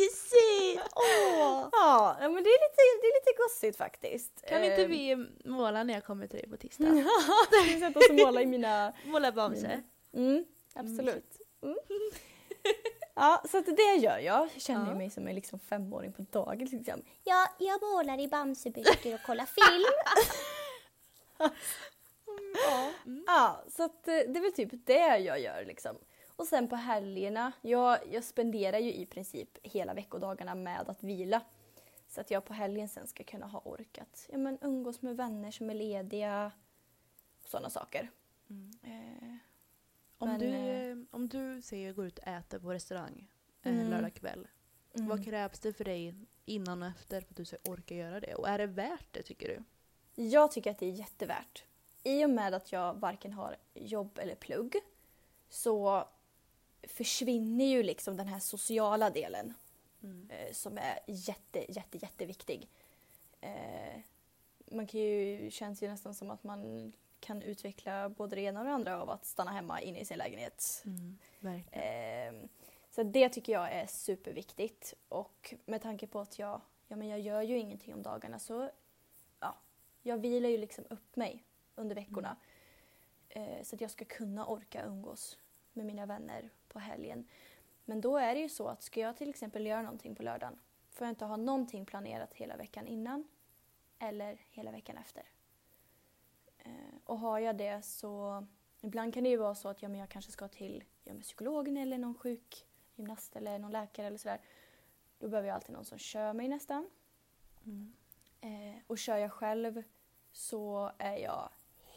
mysigt! Åh! Ja, men det är lite, det är lite gossigt faktiskt. Kan inte Ehm, vi måla när jag kommer till dig på tisdag? Ska vi sätta oss och måla i mina... Måla Bamse? Mm, absolut. Mm. Ja, så det gör jag. Jag känner Ja. mig som en liksom femåring på dagis. Liksom. Ja, jag målar i Bamseböcker och kollar film. Ja. Mm. Ja, så att eh, det är väl typ det jag gör liksom. Och sen på helgerna, jag, jag spenderar ju i princip hela veckodagarna med att vila. Så att jag på helgen sen ska kunna ha orkat ja, men umgås med vänner som är lediga. Sådana saker. Mm. Eh, Om, Men, du, eh, eh, om du säger går ut och äter på restaurang en Mm. lördag kväll. mm. Vad krävs det för dig innan och efter för att du ska orka göra det? Och är det värt det tycker du? Jag tycker att det är jättevärt. I och med att jag varken har jobb eller plugg så försvinner ju liksom den här sociala delen eh, som är jätte, jätte, jätteviktig. Eh, man kan ju, känns ju nästan som att man kan utveckla både det ena och det andra av att stanna hemma inne i sin lägenhet. Verkligen. Eh, så det tycker jag är superviktigt. Och med tanke på att jag, ja, men jag gör ju ingenting om dagarna så ja, jag vilar ju liksom upp mig under veckorna. Eh, så att jag ska kunna orka umgås med mina vänner på helgen. Men då är det ju så att ska jag till exempel göra någonting på lördagen får jag inte ha någonting planerat hela veckan innan eller hela veckan efter. Och har jag det så ibland kan det ju vara så att ja, men jag kanske ska till ja, men psykologen eller någon sjukgymnast eller någon läkare eller sådär. Då behöver jag alltid någon som kör mig nästan. Mm. Eh, och kör jag själv så är jag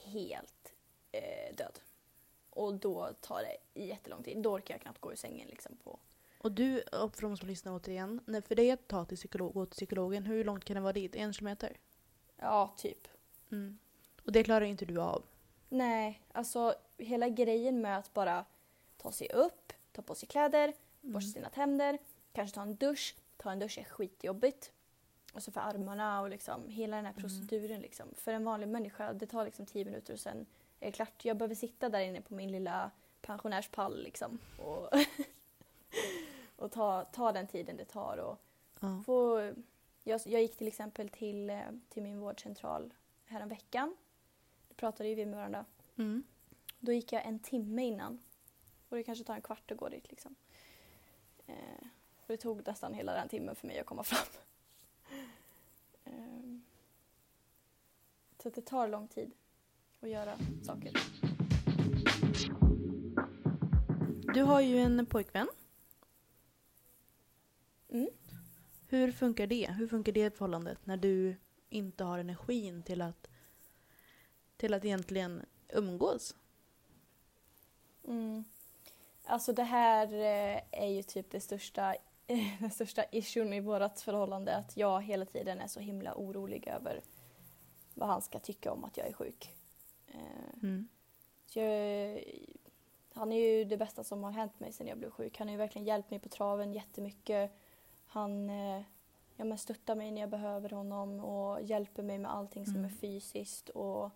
helt eh, död. Och då tar det jättelång tid. Då orkar jag knappt gå ur sängen liksom på Och du, och för de som lyssnar återigen, när för dig att ta till psykolog, gå till psykologen, hur långt kan det vara dit? En kilometer? Ja, typ. Mm. Och det klarar inte du av? Nej, alltså hela grejen med att bara ta sig upp, ta på sig kläder, borsta sina tänder, kanske ta en dusch. Ta en dusch är skitjobbigt. Och så för armarna och liksom hela den här proceduren. Liksom. För en vanlig människa, det tar liksom tio minuter och sen är det klart. Jag behöver sitta där inne på min lilla pensionärspall liksom. Och, och ta, ta den tiden det tar. Och Ja. få, jag, jag gick till exempel till, eh, till min vårdcentral häromveckan. Då pratade ju vi med varandra. Mm. Då gick jag en timme innan. Och det kanske tar en kvart att gå dit. Liksom. Eh, och det tog nästan hela den timmen för mig att komma fram. Eh, så det tar lång tid att göra saker. Du har ju en pojkvän. Mm. Hur funkar det? Hur funkar det förhållandet när du inte har energin till att, till att egentligen umgås? Mm. Alltså det här eh, är ju typ det största, den största issuen i vårt förhållande. Att jag hela tiden är så himla orolig över vad han ska tycka om att jag är sjuk. Eh, Mm. Jag, han är ju det bästa som har hänt mig sedan jag blev sjuk. Han har ju verkligen hjälpt mig på traven jättemycket. Han eh, ja, men stöttar mig när jag behöver honom och hjälper mig med allting som Mm. är fysiskt och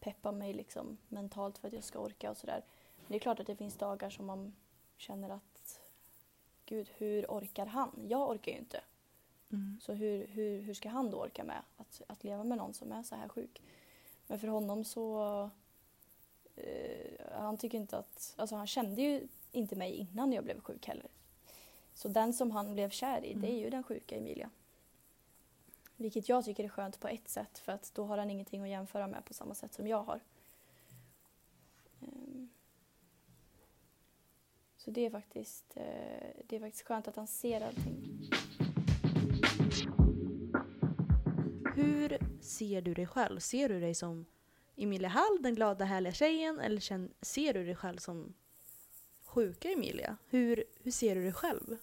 peppar mig liksom mentalt för att jag ska orka och sådär. Men det är klart att det finns dagar som man känner att gud, hur orkar han? Jag orkar ju inte. Mm. Så hur, hur, hur ska han då orka med att, att leva med någon som är så här sjuk? Men för honom så... Eh, han tycker inte att... Alltså han kände ju inte mig innan jag blev sjuk heller. Så den som han blev kär i, det är ju den sjuka Emilia. Vilket jag tycker är skönt på ett sätt för att då har han ingenting att jämföra med på samma sätt som jag har. Ehm. Så det är faktiskt, eh, det är faktiskt skönt att han ser allting. Hur ser du dig själv? Ser du dig som Emilia Hall, den glada härliga tjejen? Eller ser du dig själv som sjuka Emilia? Hur, hur ser du dig själv?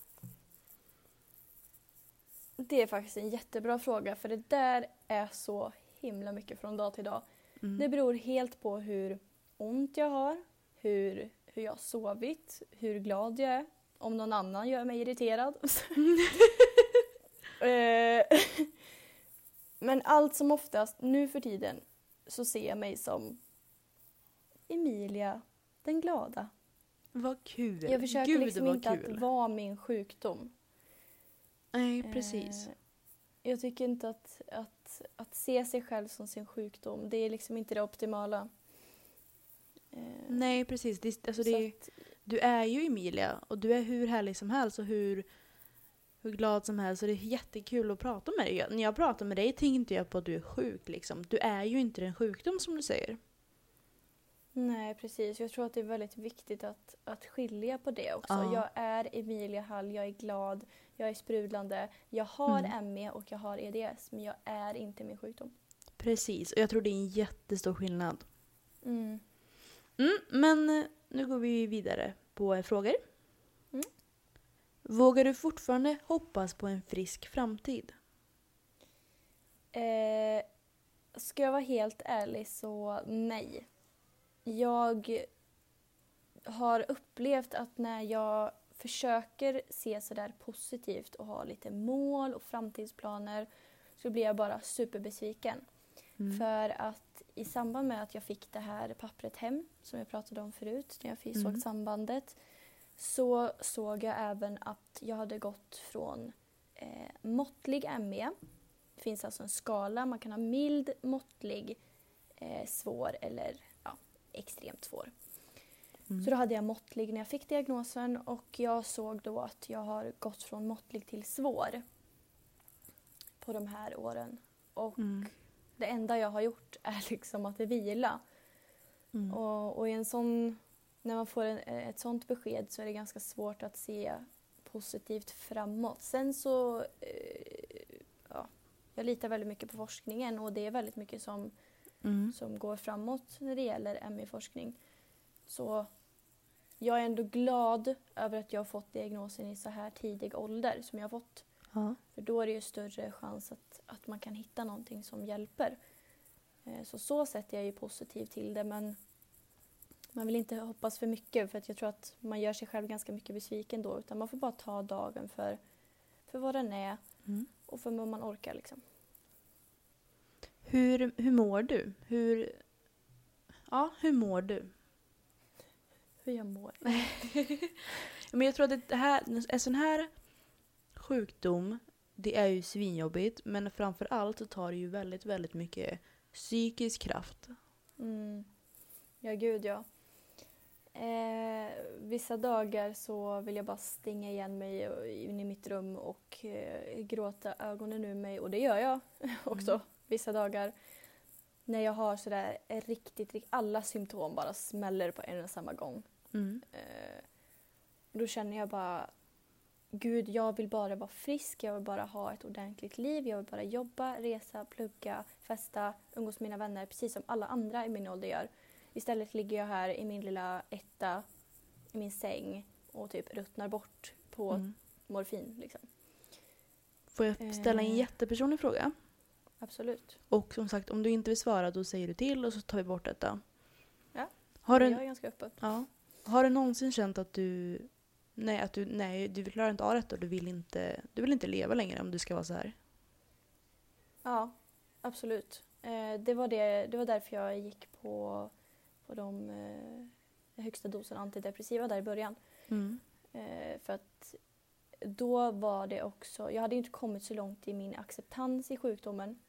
Det är faktiskt en jättebra fråga för det där är så himla mycket från dag till dag. Mm. Det beror helt på hur ont jag har, hur, hur jag har sovit, hur glad jag är, om någon annan gör mig irriterad. Eh, Men allt som oftast nu för tiden så ser jag mig som Emilia den glada. Vad kul. Jag försöker Gud, liksom inte kul. att vara min sjukdom. Nej, precis. Eh, Jag tycker inte att, att, att se sig själv som sin sjukdom, det är liksom inte det optimala. Eh, Nej, precis. Det, alltså så det, att, du är ju Emilia och du är hur härlig som helst och hur, hur glad som helst. Och det är jättekul att prata med dig. När jag pratar med dig tänker inte jag på att du är sjuk. Liksom. Du är ju inte den sjukdom som du säger. nej, precis. Jag tror att det är väldigt viktigt att, att skilja på det också. Ja. Jag är Emilia Hall, jag är glad, jag är sprudlande, jag har Mm. ME och jag har EDS, men jag är inte min sjukdom. Precis, och jag tror det är en jättestor skillnad. Mm. Mm, men eh, nu går vi vidare på frågor. Mm. Vågar du fortfarande hoppas på en frisk framtid? Eh, ska jag vara helt ärlig så nej. Jag har upplevt att när jag försöker se sådär positivt och ha lite mål och framtidsplaner så blir jag bara superbesviken. Mm. För att i samband med att jag fick det här pappret hem som jag pratade om förut när jag fick- såg Mm. sambandet så såg jag även att jag hade gått från eh, måttlig ME. Det finns alltså en skala, man kan ha mild, måttlig, eh, svår eller ja, extremt svår. Mm. Så då hade jag måttlig när jag fick diagnosen och jag såg då att jag har gått från måttlig till svår på de här åren. Och Mm. det enda jag har gjort är liksom att vila. Mm. Och, och i en sån, när man får en, ett sånt besked så är det ganska svårt att se positivt framåt. Sen så, eh, ja, jag litar väldigt mycket på forskningen och det är väldigt mycket som, Mm. som går framåt när det gäller ME-forskning. Så jag är ändå glad över att jag har fått diagnosen i så här tidig ålder som jag har fått. Ja. För då är det ju större chans att, att man kan hitta någonting som hjälper. Eh, Så så sätt är jag ju positiv till det men man vill inte hoppas för mycket för att jag tror att man gör sig själv ganska mycket besviken då utan man får bara ta dagen för, för vad den är Mm. och för vad man orkar liksom. Hur, hur mår du? Hur, ja, hur mår du? Hur jag mår. Men jag tror att det här, en sån här sjukdom, det är ju svinjobbigt men framför allt så tar det ju väldigt, väldigt mycket psykisk kraft. Mm. Ja, gud ja. Eh, vissa dagar så vill jag bara stänga igen mig in i mitt rum och eh, gråta ögonen ur mig och det gör jag också vissa dagar. När jag har sådär riktigt, riktigt, alla symptom bara smäller på en och samma gång. Mm. Eh, då känner jag bara Gud, jag vill bara vara frisk, jag vill bara ha ett ordentligt liv, jag vill bara jobba, resa, plugga, festa, umgås med mina vänner precis som alla andra i min ålder gör. Istället ligger jag här i min lilla etta i min säng och typ ruttnar bort på Mm. morfin. Liksom. Får jag ställa en Eh. jättepersonlig fråga? Absolut. Och som sagt, om du inte vill svara då säger du till och så tar vi bort detta. Ja. Har Jag du, är ganska öppen. ja. Har du någonsin känt att du Nej, att du, nej, du klarar inte av detta och du vill inte, du vill inte leva längre om du ska vara så här. Ja, absolut. Eh, det, var det, det var därför jag gick på, på de eh, högsta dosen antidepressiva där i början. Mm. Eh, för att då var det också, jag hade inte kommit så långt i min acceptans i sjukdomen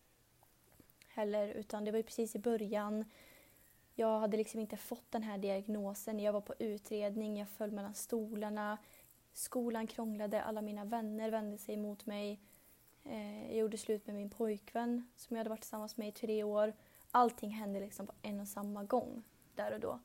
heller utan det var ju precis i början. Jag hade liksom inte fått den här diagnosen, jag var på utredning, jag föll mellan stolarna. Skolan krånglade, alla mina vänner vände sig emot mig. Eh, jag gjorde slut med min pojkvän som jag hade varit tillsammans med i tre år. Allting hände liksom på en och samma gång där och då.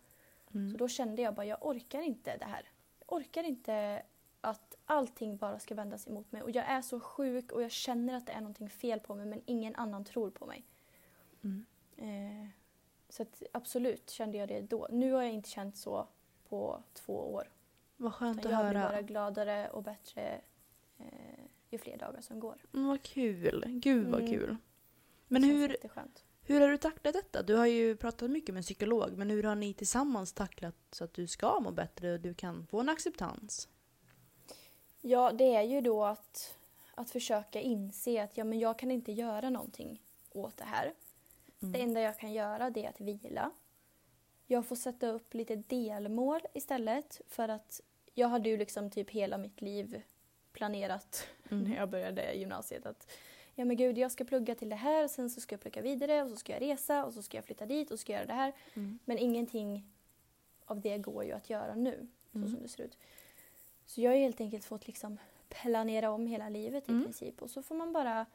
Så Mm. då kände jag bara, jag orkar inte det här. Jag orkar inte att allting bara ska vändas emot mig. Och jag är så sjuk och jag känner att det är någonting fel på mig men ingen annan tror på mig. Mm. Eh, så absolut kände jag det då. Nu har jag inte känt så på två år. Vad skönt Utan att jag blir höra. bara gladare och bättre eh, ju fler dagar som går. Mm, vad kul. Gud vad Mm. kul. Men hur, hur har du tacklat detta? Du har ju pratat mycket med en psykolog, men hur har ni tillsammans tacklat så att du ska må bättre och du kan få en acceptans? Ja, det är ju då att, att försöka inse att ja, men jag kan inte göra någonting åt det här. Det Mm. enda jag kan göra det är att vila. Jag får sätta upp lite delmål istället för att jag hade ju liksom typ hela mitt liv planerat Mm. när jag började gymnasiet att ja men gud jag ska plugga till det här, sen så ska jag plugga vidare och så ska jag resa och så ska jag flytta dit och så ska jag göra det här. Mm. Men ingenting av det går ju att göra nu så Mm. som det ser ut. Så jag har helt enkelt fått liksom planera om hela livet i Mm. princip och så får man bara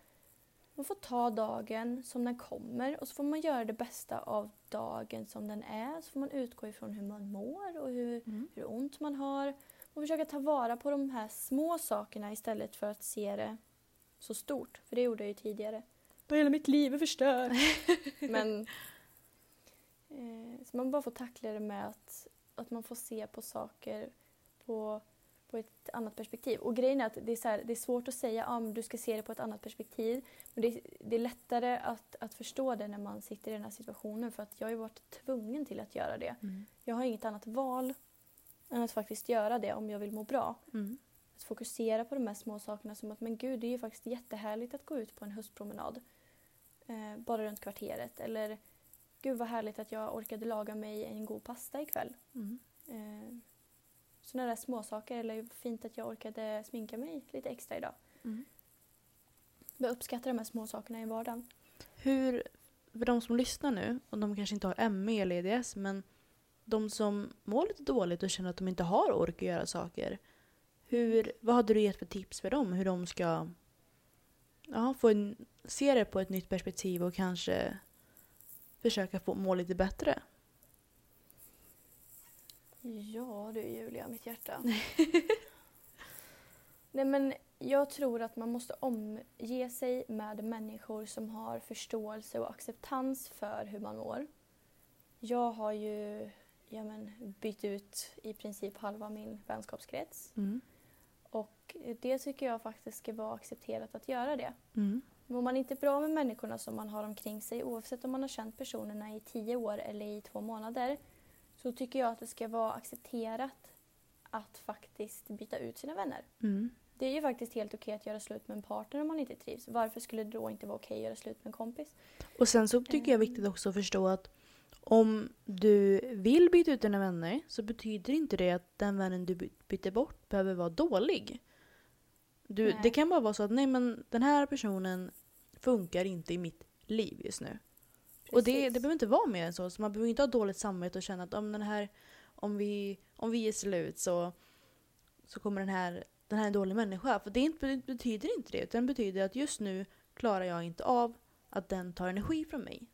man får ta dagen som den kommer och så får man göra det bästa av dagen som den är. Så får man utgå ifrån hur man mår och hur, Mm. hur ont man har. Och försöka ta vara på de här små sakerna istället för att se det så stort. För det gjorde jag ju tidigare. Då hela mitt liv är förstört. Men eh, så man bara får tackla det med att, att man får se på saker på, på ett annat perspektiv. Och grejen är att det är, så här, det är svårt att säga att ah, men du ska se det på ett annat perspektiv. Men det, det är lättare att, att förstå det när man sitter i den här situationen för att jag har ju varit tvungen till att göra det. Mm. Jag har inget annat val än att faktiskt göra det om jag vill må bra. Mm. Att fokusera på de här små sakerna som att men gud det är ju faktiskt jättehärligt att gå ut på en höstpromenad. Eh, bara runt kvarteret. Eller gud vad härligt att jag orkade laga mig en god pasta ikväll. Mm. Eh, sådana där små saker Eller fint att jag orkade sminka mig lite extra idag. Mm. Jag uppskattar de här små sakerna i vardagen. Hur, för de som lyssnar nu, och de kanske inte har ME eller EDS, men de som mår lite dåligt och känner att de inte har ork att göra saker. Hur, vad hade du gett för tips för dem? Hur de ska ja, få en, se det på ett nytt perspektiv och kanske försöka få må lite bättre? Ja du Julia, mitt hjärta. Nej men jag tror att man måste omge sig med människor som har förståelse och acceptans för hur man mår. Jag har ju ja men, bytt ut i princip halva min vänskapskrets. Mm. Och det tycker jag faktiskt ska vara accepterat att göra det. Mm. Mår man inte bra med människorna som man har omkring sig oavsett om man har känt personerna i tio år eller i två månader så tycker jag att det ska vara accepterat att faktiskt byta ut sina vänner. Mm. Det är ju faktiskt helt okej att göra slut med en partner om man inte trivs. Varför skulle det då inte vara okej att göra slut med en kompis? Och sen så tycker jag är viktigt också att förstå att om du vill byta ut dina vänner så betyder inte det att den vännen du by- byter bort behöver vara dålig. Du, Nej. det kan bara vara så att nej men den här personen funkar inte i mitt liv just nu. Och det, det behöver inte vara mer än så. Så man behöver inte ha dåligt samvete och känna att om, den här, om, vi, om vi är slut så, så kommer den här, den här en dålig människa. För det inte, betyder inte det. Utan det betyder att just nu klarar jag inte av att den tar energi från mig.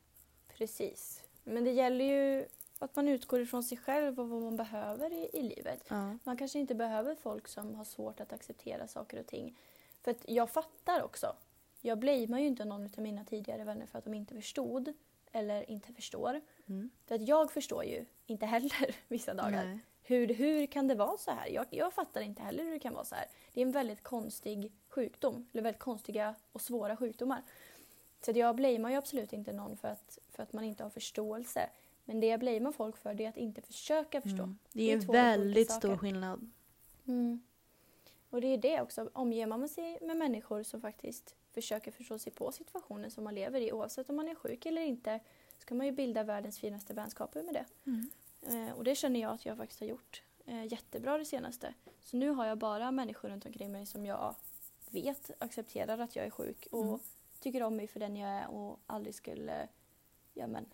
Precis. Men det gäller ju att man utgår ifrån sig själv och vad man behöver i, i livet. Ja. Man kanske inte behöver folk som har svårt att acceptera saker och ting. För jag fattar också. Jag blamear ju inte någon av mina tidigare vänner för att de inte förstod eller inte förstår. Mm. För att jag förstår ju inte heller vissa dagar. Nej. Hur, hur kan det vara så här? Jag, jag fattar inte heller hur det kan vara så här. Det är en väldigt konstig sjukdom. Eller väldigt konstiga och svåra sjukdomar. Så att jag blamear ju absolut inte någon för att, för att man inte har förståelse. Men det jag blamear folk för det är att inte försöka förstå. Mm. Det Det är är en två olika väldigt stor skillnad. Mm. Och det är det också. Omger man sig med människor som faktiskt försöker förstå sig på situationen som man lever i oavsett om man är sjuk eller inte så kan man ju bilda världens finaste vänskaper med det. Mm. Eh, och det känner jag att jag faktiskt har gjort eh, jättebra det senaste. Så nu har jag bara människor runt omkring mig som jag vet accepterar att jag är sjuk och Mm. tycker om mig för den jag är och aldrig skulle ja, men,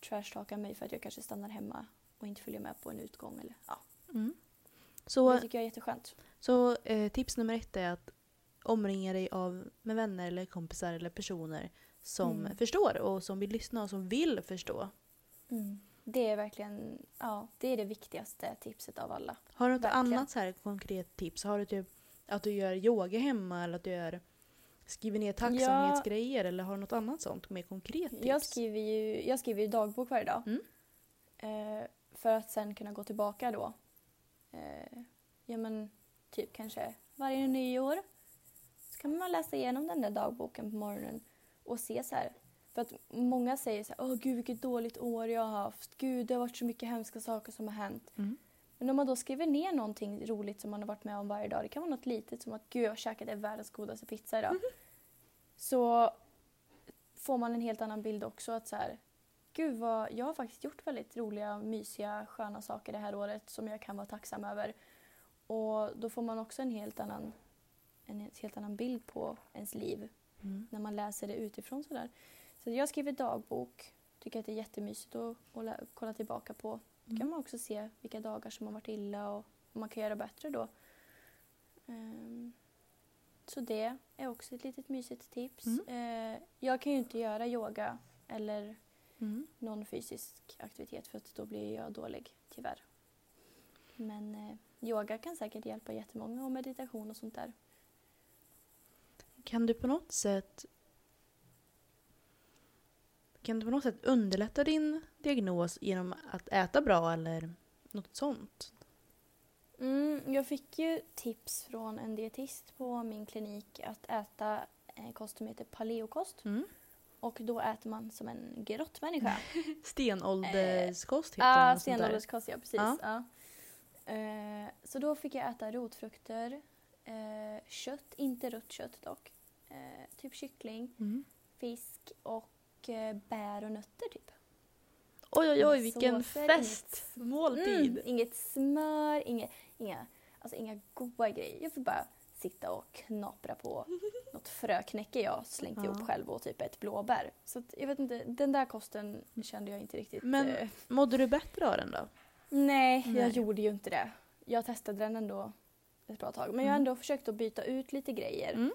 trashtalka mig för att jag kanske stannar hemma och inte följer med på en utgång. Eller, ja. Mm. Det Så, tycker jag är jätteskönt. så eh, tips nummer ett är att omringa dig av, med vänner eller kompisar eller personer som Mm. förstår och som vill lyssna och som vill förstå. Mm. Det är verkligen ja, det är det viktigaste tipset av alla. Har du något Verkligen. annat så här konkret tips? Har du typ att du gör yoga hemma eller att du gör, skriver ner tacksamhetsgrejer eller har du något annat sånt mer konkret tips? Jag skriver ju jag skriver ju dagbok varje dag. Mm. Eh, för att sen kunna gå tillbaka då. Eh, ja men typ kanske varje nyår. Så kan man läsa igenom den där dagboken på morgonen och se så här. För att många säger så här, åh gud vilket dåligt år jag har haft. Gud det har varit så mycket hemska saker som har hänt. Mm. Men om man då skriver ner någonting roligt som man har varit med om varje dag. Det kan vara något litet som att gud jag käkade världens godaste pizza idag. Så får man en helt annan bild också att så här, gud vad, jag har faktiskt gjort väldigt roliga, mysiga, sköna saker det här året som jag kan vara tacksam över. Och då får man också en helt annan, en helt annan bild på ens liv Mm. när man läser det utifrån sådär. Så jag skriver dagbok, tycker att det är jättemysigt att, att kolla tillbaka på. Då kan man också se vilka dagar som har varit illa och vad man kan göra bättre då. Ehm, så det är också ett litet mysigt tips. Eh, jag kan ju inte göra yoga eller Mm. någon fysisk aktivitet för att då blir jag dålig, tyvärr. Men eh, yoga kan säkert hjälpa jättemånga och meditation och sånt där. Kan du på något sätt kan du på något sätt underlätta din diagnos genom att äta bra eller något sånt? Mm, jag fick ju tips från en dietist på min klinik att äta en kost som heter paleokost. Mm. Och då äter man som en grottmänniska. Stenålderskost heter Ja, ah, något sånt där. stenålderskost, ja precis. Ja. Ja. Eh, så då fick jag äta rotfrukter, eh, kött, inte rött kött dock. Eh, typ kyckling, Mm. fisk och eh, bär och nötter typ. Oj oj oj vilken Såser, inget- festmåltid! Mm, inget smör, inga, inga, alltså inga goda grejer. Jag fick bara sitta och knapra på något fröknäcke jag slängt Ja. ihop själv och typ ett blåbär. Så att, jag vet inte, den där kosten kände jag inte riktigt. Men- eh, Mådde du bättre av den då? nej, Nej. jag gjorde ju inte det. Jag testade den ändå ett bra tag. Men jag har Mm. ändå försökt att byta ut lite grejer. Mm.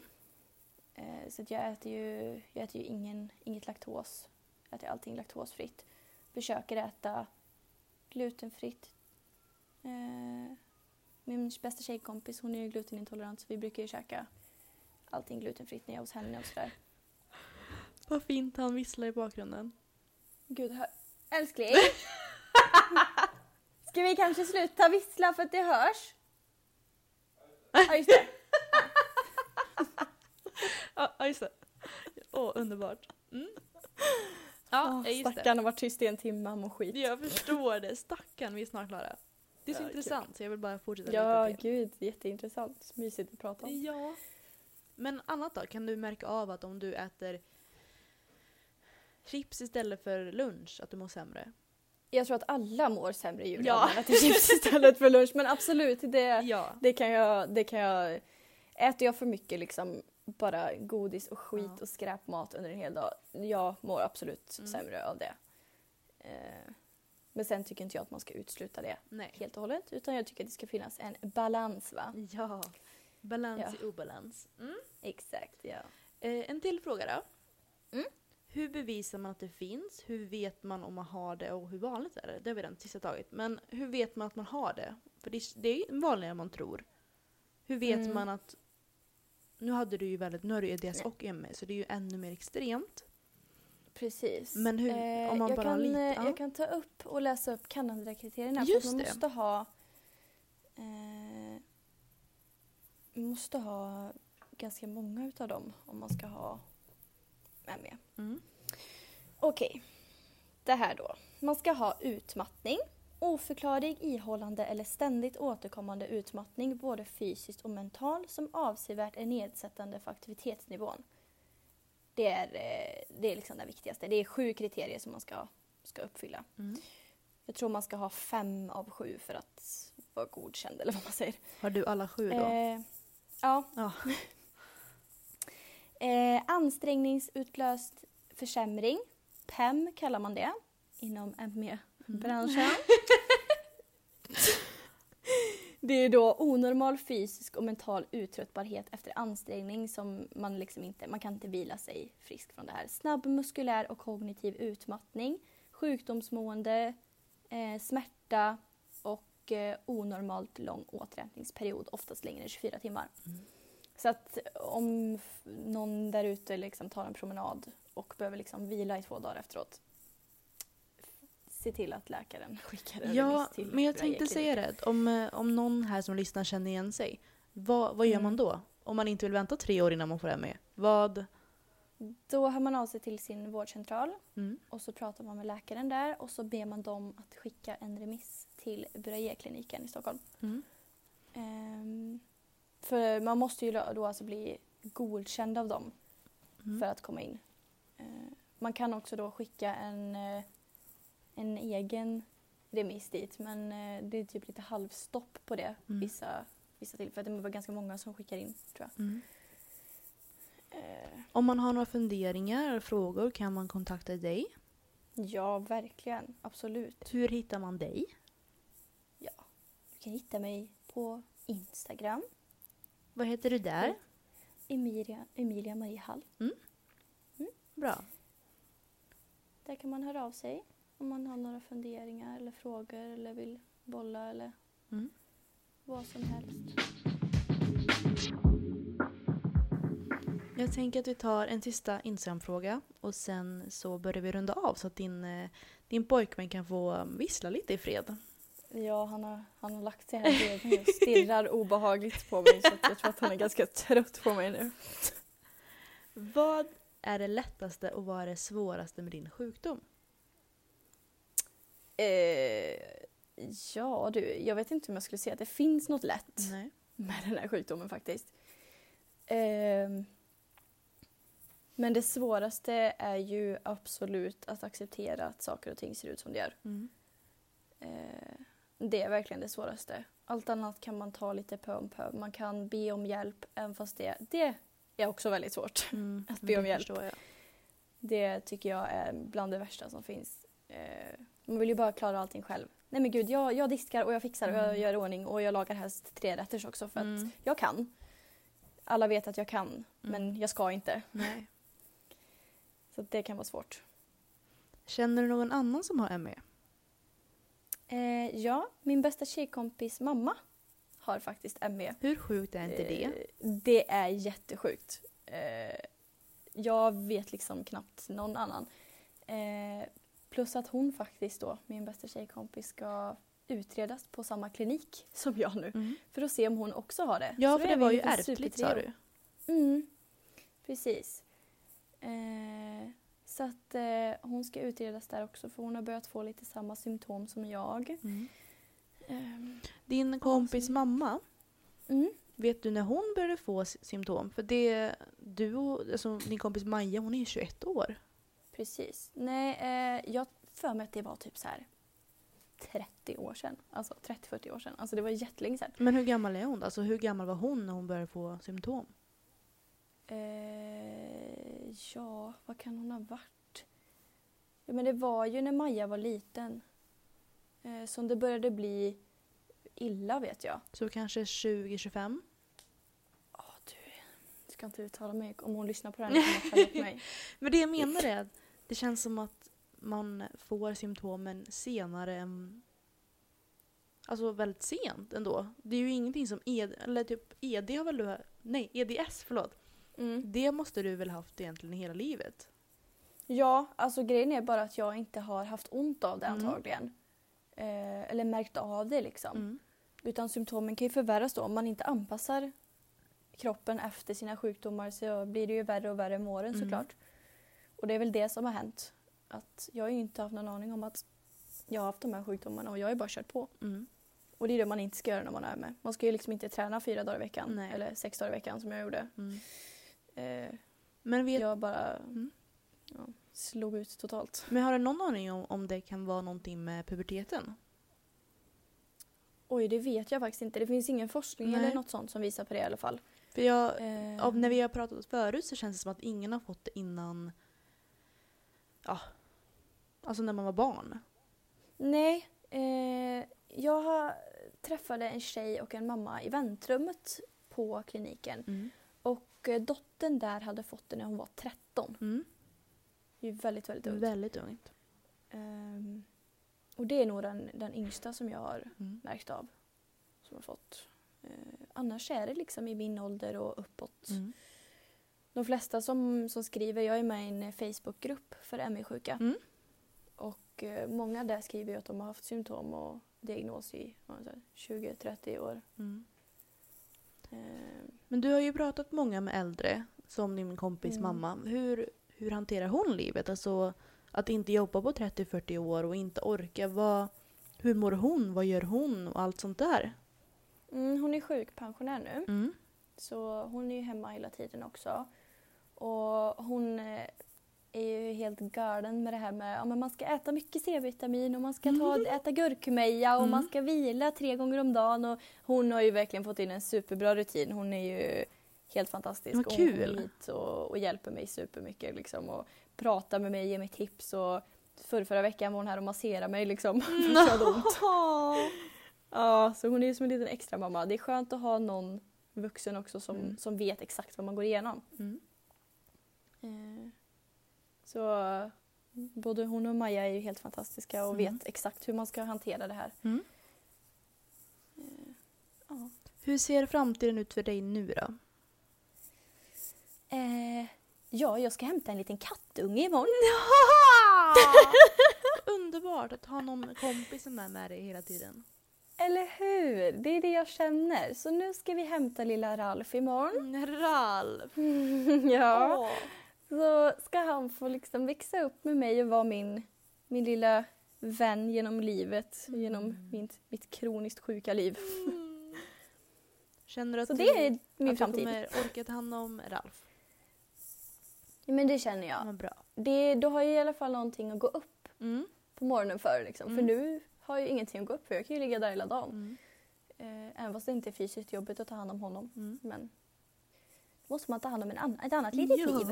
Eh, så jag äter ju, jag äter ju ingen, inget laktos. Jag äter allting laktosfritt. Försöker äta glutenfritt. Eh, min bästa tjejkompis hon är ju glutenintolerant så vi brukar ju käka allting glutenfritt när jag är hos henne och sådär. Vad fint han visslar i bakgrunden. Gud, hör. Älskling! Ska vi kanske sluta vissla för att det hörs? Ja, just det. Ja, just det. Åh, underbart. Mm. Ja, Åh, just. Stackarn har varit tyst i en timme, han mår skit. Jag förstår det. Stackarn, vi är snart klara. Det är så Ja, kul. intressant så jag vill bara fortsätta Ja, lite till. gud, jätteintressant. Mysigt att prata om. Ja. Men annat då? Kan du märka av att om du äter chips istället för lunch, att du mår sämre? Jag tror att alla mår sämre jul Ja. om man äter chips istället för lunch. Men absolut, det, Ja. det, kan jag, det kan jag... Äter jag för mycket liksom bara godis och skit Ja. och skräpmat under en hel dag, jag mår absolut Mm. sämre av det. Eh, men sen tycker inte jag att man ska utesluta det Nej. helt och hållet. Utan jag tycker att det ska finnas en balans va? Ja. Balans Ja. i obalans. Mm. Exakt, ja. Eh, en till fråga då. Mm. Hur bevisar man att det finns? Hur vet man om man har det och hur vanligt är det? Det har vi redan sista tagit. Men hur vet man att man har det? För det, det är ju vanligare än man tror. Hur vet Mm. man att... Nu hade du ju väldigt, nu har du EDS och MS så det är ju ännu mer extremt. Precis. Men hur- om man jag bara kan, lite- eh, ja. Jag kan ta upp och läsa upp Kanada-kriterierna. För Just man det. måste ha... Eh, måste ha ganska många utav dem om man ska ha ME. Mm. Okej. Det här då. Man ska ha utmattning. Oförklarlig, ihållande eller ständigt återkommande utmattning både fysiskt och mentalt som avsevärt är nedsättande för aktivitetsnivån. Det är, eh, det är liksom det viktigaste. Det är sju kriterier som man ska, ska uppfylla. Mm. Jag tror man ska ha fem av sju för att vara godkänd eller vad man säger. Har du alla sju då? Eh, ja. Ja. Eh, ansträngningsutlöst försämring. PEM kallar man det inom ME-branschen. det är då onormal fysisk och mental uttröttbarhet efter ansträngning som man liksom inte, man kan inte vila sig frisk från det här. Snabb muskulär och kognitiv utmattning, sjukdomsmående, eh, smärta och eh, onormalt lång återhämtningsperiod, oftast längre än 24 timmar. Så att om någon där ute liksom tar en promenad och behöver liksom vila i två dagar efteråt, se till att läkaren skickar en Ja, remiss till men jag tänkte säga det. Om, eh, om någon här som lyssnar känner igen sig, vad, vad gör Mm. man då? om man inte vill vänta tre år innan man får ME, vad... Då hör man av sig till sin vårdcentral Mm. och så pratar man med läkaren där och så ber man dem att skicka en remiss till Bröje-kliniken i Stockholm. Mm. Ehm, för man måste ju då alltså bli godkänd av dem Mm. för att komma in. Ehm, man kan också då skicka en, eh, en egen remiss dit men eh, det är typ lite halvstopp på det Mm. vissa, vissa tillfällen. Det är ganska många som skickar in tror jag. Mm. Eh, Om man har några funderingar eller frågor kan man kontakta dig. ja, verkligen. Absolut. Hur hittar man dig? Ja. Du kan hitta mig på Instagram. Vad heter du där? Emilia, Emilia Marie Hall. Bra. Där kan man höra av sig om man har några funderingar eller frågor eller vill bolla eller Mm. vad som helst. Jag tänker att vi tar en sista Instagram-fråga och sen så börjar vi runda av så att din, eh, din pojkvän kan få um, vissla lite i fred. Ja, han har, han har lagt sig här bredvid och stirrar obehagligt på mig så jag tror att han är ganska trött på mig nu. Vad är det lättaste och vad är det svåraste med din sjukdom? Eh, ja du, jag vet inte om jag skulle säga att det finns något lätt Nej. med den här sjukdomen faktiskt. Ehm, men det svåraste är ju absolut att acceptera att saker och ting ser ut som det gör. Mm. Eh, det är verkligen det svåraste. Allt annat kan man ta lite pö om pö. Man kan be om hjälp, även fast det, det är också väldigt svårt. Mm. Att be om det hjälp. jag. Det tycker jag är bland det värsta som finns. Eh, man vill ju bara klara allting själv. Nej men gud, jag, jag diskar och jag fixar och jag Mm. gör ordning och jag lagar helst tre rätters också för att Mm. jag kan. Alla vet att jag kan, men jag ska inte. Nej. Så att det kan vara svårt. Känner du någon annan som har ME? Eh, ja, min bästa tjejkompis mamma har faktiskt ME. Hur sjukt är inte det? Eh, Det är jättesjukt. Eh, jag vet liksom knappt någon annan. Eh, plus att hon faktiskt då, min bästa tjejkompis, ska utredas på samma klinik som jag nu. Mm. För att se om hon också har det. Ja, Så för det var ju ärftligt sa du. Mm, precis. Eh, så att eh, hon ska utredas där också för hon har börjat få lite samma symptom som jag. Mm. Ehm, Din kompis så- mamma, mm. vet du när hon började få symptom? För det, du och alltså, din kompis Maja, hon är ju 21 år. Precis. Nej, eh, jag för mig att det var typ så här 30 år sedan. Alltså 30-40 år sedan. Alltså det var jättelänge sedan. Men hur gammal är hon då? Alltså hur gammal var hon när hon började få symptom? Eh, ja, vad kan hon ha varit? Ja, men det var ju när Maja var liten. Eh, som det började bli illa vet jag. Så kanske 20-25? Åh du, jag ska inte uttala mig om hon lyssnar på det här. mig. Men det jag menar är att det känns som att man får symptomen senare än... Alltså väldigt sent ändå. Det är ju ingenting som ED, eller typ ED har väl du, nej EDS förlåt. Mm. Det måste du väl haft egentligen hela livet? Ja, alltså grejen är bara att jag inte har haft ont av det Mm. antagligen. Eh, eller märkt av det liksom. Mm. Utan symptomen kan ju förvärras då om man inte anpassar kroppen efter sina sjukdomar så blir det ju värre och värre med åren Mm. såklart. Och det är väl det som har hänt. Att jag har ju inte haft någon aning om att jag har haft de här sjukdomarna och jag har ju bara kört på. Mm. Och det är det man inte ska göra när man är med. Man ska ju liksom inte träna fyra dagar i veckan Nej. eller sex dagar i veckan som jag gjorde. Mm. Eh, Men, vet, jag bara Mm. ja, slog ut totalt. men har du någon aning om, om det kan vara någonting med puberteten? Oj, det vet jag faktiskt inte. Det finns ingen forskning Nej. eller något sånt som visar på det i alla fall. För jag, Eh, av när vi har pratat förut så känns det som att ingen har fått det innan... Ja. Alltså när man var barn. Nej, eh, jag har- träffade en tjej och en mamma i väntrummet på kliniken. Mm. Och eh, dottern där hade fått det när hon var 13. Mm. Det är ju väldigt, väldigt ungt. Väldigt ungt. Ehm, och det är nog den, den yngsta som jag har Mm. märkt av. Som har fått. Eh, annars är det liksom i min ålder och uppåt. Mm. De flesta som, som skriver, jag är med i en Facebookgrupp för ME-sjuka. Mm. Och eh, många där skriver att de har haft symptom och diagnos i vad man säger, 20-30 år. Mm. Eh, Men du har ju pratat många med äldre, som din kompis Mm. mamma. Hur, hur hanterar hon livet? Alltså att inte jobba på 30-40 år och inte orka. Vad, hur mår hon? Vad gör hon? Och allt sånt där. mm, hon är sjukpensionär nu. Mm. Så hon är ju hemma hela tiden också. Och hon eh, är ju helt galen med det här med att man ska äta mycket C-vitamin och man ska ta, äta gurkmeja och Mm. man ska vila tre gånger om dagen. Och hon har ju verkligen fått in en superbra rutin. Hon är ju helt fantastisk. Vad Och kul. Hon kommer hit och, och hjälper mig supermycket liksom, och pratar med mig, ger mig tips. Och förra, förra veckan var hon här och masserade mig liksom. att jag hade ont. Ja, så hon är ju som en liten extra mamma. Det är skönt att ha någon vuxen också som, Mm. som vet exakt vad man går igenom. Eh, Så både hon och Maja är ju helt fantastiska och Mm. vet exakt hur man ska hantera det här. Mm. Eh, Ja. Hur ser framtiden ut för dig nu då? Eh, ja, jag ska hämta en liten kattunge imorgon. Underbart att ha någon kompis som är med dig hela tiden. Eller hur? Det är det jag känner. Så nu ska vi hämta lilla Ralf imorgon. Mm, Ralf! ja. Åh. Så ska han få liksom växa upp med mig och vara min, min lilla vän genom livet. Genom mitt, mitt kroniskt sjuka liv. Mm. Känner du att Så du, det är min att du framtid. kommer orka ta hand om Ralf? Ja, men det känner jag. Vad bra. Det, då har jag i alla fall någonting att gå upp Mm. på morgonen för. Liksom. För Mm. nu har jag ingenting att gå upp för. Jag kan ju ligga där hela dagen. Mm. Eh, även fast det inte är fysiskt jobbigt att ta hand om honom. Mm. Men måste man ta hand om en annan, ett annat litet liv.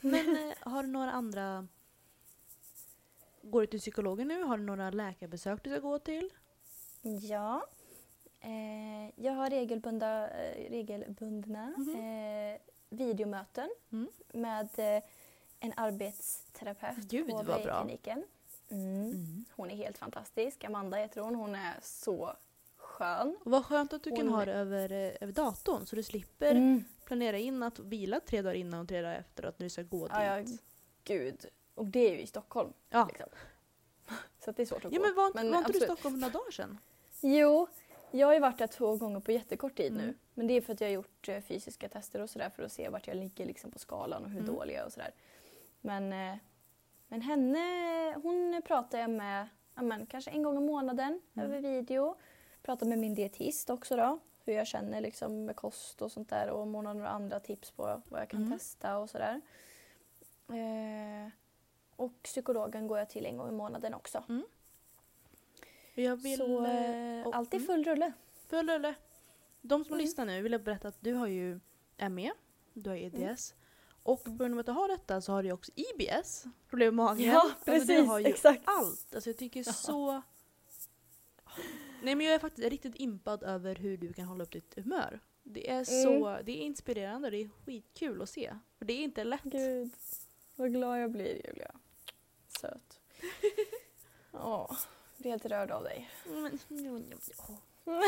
Men eh, har du några andra... Går du till psykologen nu? Har du några läkarbesök du ska gå till? Ja. Eh, jag har regelbundna, eh, regelbundna Mhm. eh, videomöten Mm. med eh, en arbetsterapeut Gud, på vad kliniken. Mm. Hon är helt fantastisk. Amanda heter hon. Hon är så skön. Och vad skönt att du kan ha det över, eh, över datorn så du slipper Mm. planera in att vila tre dagar innan och tre dagar efteråt när du ska gå Ja, ja, dit. gud. Och det är ju i Stockholm. Ja. Liksom. Så att det är svårt att Ja gå. men var, Men var inte du i. Stockholm för några dagar sedan? Jo, jag har ju varit där två gånger på jättekort tid nu. Mm. Men det är för att jag har gjort eh, fysiska tester och sådär för att se vart jag ligger liksom på skalan och hur Mm. dålig jag är och sådär. Men, eh, men henne, hon pratar jag med ja, men, kanske en gång i månaden Mm. över video. Pratar med min dietist också då. Hur jag känner liksom med kost och sånt där och om hon har några andra tips på vad jag kan Mm. testa och sådär. Eh, och psykologen går jag till en gång i månaden också. Jag vill... Så eh, eh, allt är mm. full rulle. Full rulle. De som Mm. lyssnar nu vill jag berätta att du har ju ME, du har EDS. Mm. Och på grund av att du har detta så har du också IBS, problem med magen. Ja, Alltså, du precis, har ju exakt. allt. Alltså jag tycker så... Nej men jag är faktiskt riktigt impad över hur du kan hålla upp ditt humör. Det är så, det är inspirerande och det är skitkul att se. För det är inte lätt. Gud, vad glad jag blir Julia. Söt. Jag blir helt rörd av dig. Men, ja, ja, ja.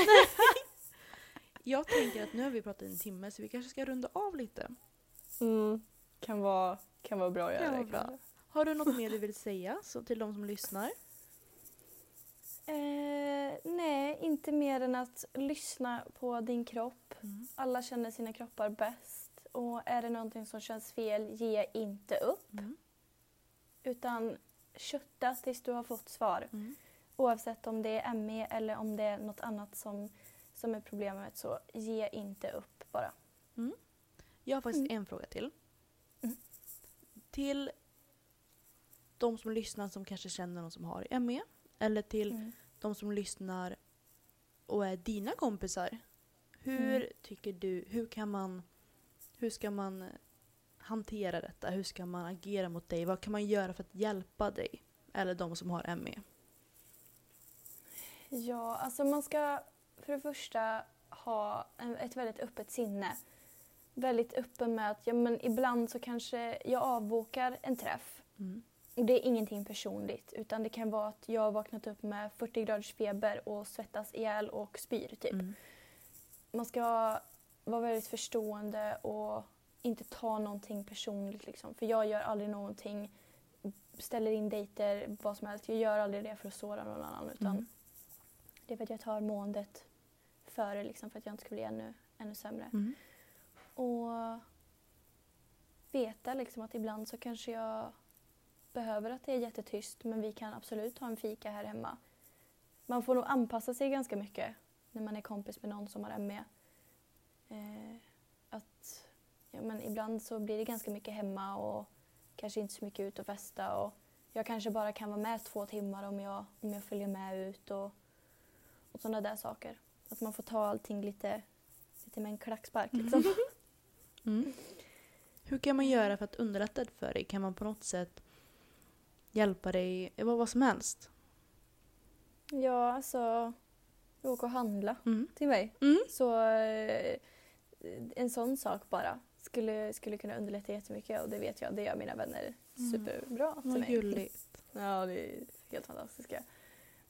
Jag tänker att nu har vi pratat en timme så vi kanske ska runda av lite. Mm. Kan, vara, kan vara bra att göra Kan vara bra. kanske. Har du något mer du vill säga så till de som lyssnar? Eh, nej, inte mer än att lyssna på din kropp. Alla känner sina kroppar bäst. Och är det någonting som känns fel, ge inte upp. Mm. Utan kötta tills du har fått svar. Mm. Oavsett om det är ME eller om det är något annat som, som är problemet så ge inte upp bara. Jag har faktiskt Mm. en fråga till. Mm. Till de som lyssnar som kanske känner någon som har ME. Eller till Mm. de som lyssnar och är dina kompisar. Hur Mm. tycker du, hur kan man, hur ska man hantera detta? Hur ska man agera mot dig? Vad kan man göra för att hjälpa dig? Eller de som har ME. Ja, alltså man ska för det första ha ett väldigt öppet sinne. Väldigt öppen med att ja, men ibland så kanske jag avbokar en träff. Mm. Och det är ingenting personligt utan det kan vara att jag har vaknat upp med 40 graders feber och svettas ihjäl och spyr typ. Mm. Man ska vara väldigt förstående och inte ta någonting personligt liksom. För jag gör aldrig någonting, ställer in dejter, vad som helst. Jag gör aldrig det för att såra någon annan utan Mm. det är för att jag tar måendet före liksom för att jag inte ska bli ännu, ännu sämre. Mm. Och veta liksom att ibland så kanske jag behöver att det är jättetyst men vi kan absolut ha en fika här hemma. Man får nog anpassa sig ganska mycket när man är kompis med någon som har ME. Eh, att ja, men ibland så blir det ganska mycket hemma och kanske inte så mycket ut och festa. Och jag kanske bara kan vara med två timmar om jag, om jag följer med ut och, och sådana där saker. Att man får ta allting lite, lite med en klackspark. Liksom. Mm. Hur kan man göra för att underlätta för dig? Kan man på något sätt hjälpa dig? Vad, vad som helst? Ja, alltså åka och handla Mm. till mig. Mm. Så eh, en sån sak bara skulle, skulle kunna underlätta jättemycket och det vet jag, det gör mina vänner Mm. superbra till Vad mig. gulligt. Ja, det är helt fantastiska.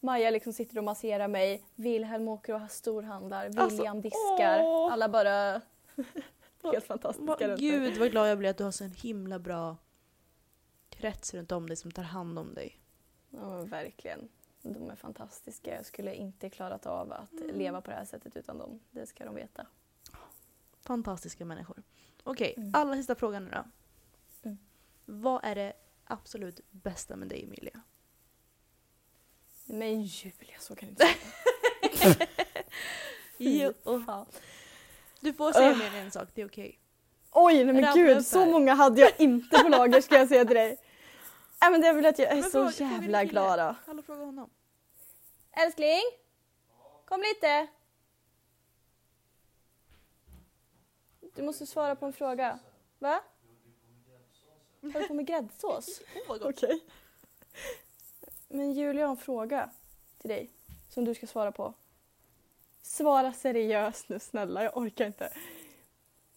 Maja liksom sitter och masserar mig, Wilhelm åker och storhandlar, Alltså, William diskar. åh! Alla bara helt fantastiska mig. gud vad glad jag blir att du har så en himla bra krets runt om dig som tar hand om dig. Ja, verkligen. De är fantastiska. Jag skulle inte klarat av att Mm. leva på det här sättet utan dem. Det ska de veta. Fantastiska människor. Okej, Mm. allra sista frågan nu då. Mm. Vad är det absolut bästa med dig Emilia? Men Julia, så kan du inte säga. Jo. Du får säga mer än en sak, det är okej. Oj, nej men upp gud, så många hade jag inte på lager ska jag säga till dig. Nej men det är väl att jag är så jävla glad då. Hallå, fråga honom. Älskling? Kom lite. Du måste svara på en fråga. Va? Håller du på med gräddsås? Okej. Men Julia har en fråga till dig som du ska svara på. Svara seriöst nu snälla, jag orkar inte.